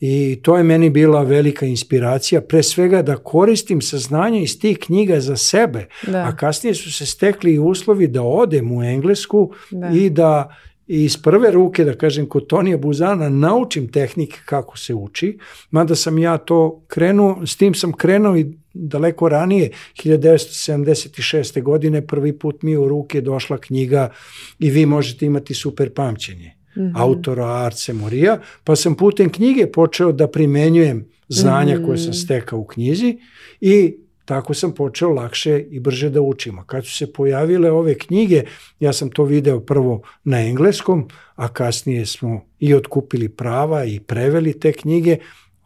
I to je meni bila velika inspiracija, pre svega da koristim saznanja iz tih knjiga za sebe, da. a kasnije su se stekli i uslovi da odem u Englesku da. i da i iz prve ruke, da kažem, kod Tonija Buzana naučim tehnike kako se uči, mada sam ja to krenuo, s tim sam krenuo i daleko ranije, 1976. godine, prvi put mi u ruke došla knjiga i vi možete imati super pamćenje. Mm -hmm. autora Arce Morija, pa sam putem knjige počeo da primenjujem znanja mm -hmm. koje sam stekao u knjizi i tako sam počeo lakše i brže da učim. A kad su se pojavile ove knjige, ja sam to video prvo na engleskom, a kasnije smo i otkupili prava i preveli te knjige,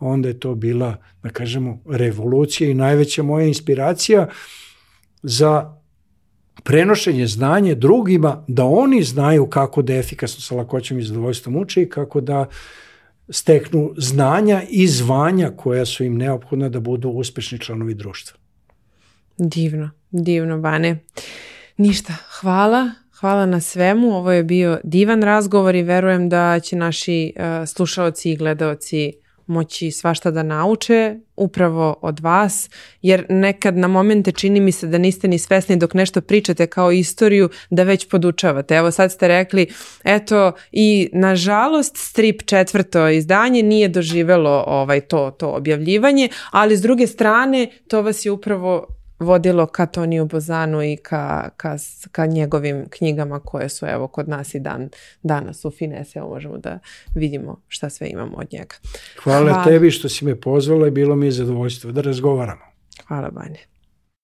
onda je to bila, da kažemo, revolucija i najveća moja inspiracija za prenošenje znanje drugima, da oni znaju kako da efikasno sa lakoćom i zadovoljstvom uče i kako da steknu znanja i zvanja koja su im neophodna da budu uspešni članovi društva. Divno, divno, Bane. Ništa, hvala. Hvala na svemu. Ovo je bio divan razgovor i verujem da će naši uh, e, slušaoci i gledaoci moći svašta da nauče upravo od vas, jer nekad na momente čini mi se da niste ni svesni dok nešto pričate kao istoriju da već podučavate. Evo sad ste rekli, eto i nažalost strip četvrto izdanje nije doživelo ovaj to to objavljivanje, ali s druge strane to vas je upravo vodilo ka Toniju Bozanu i ka, ka, ka njegovim knjigama koje su evo kod nas i dan, danas u Finese. Evo možemo da vidimo šta sve imamo od njega. Hvala, Hvala. tebi što si me pozvala i bilo mi je zadovoljstvo da razgovaramo. Hvala Banje.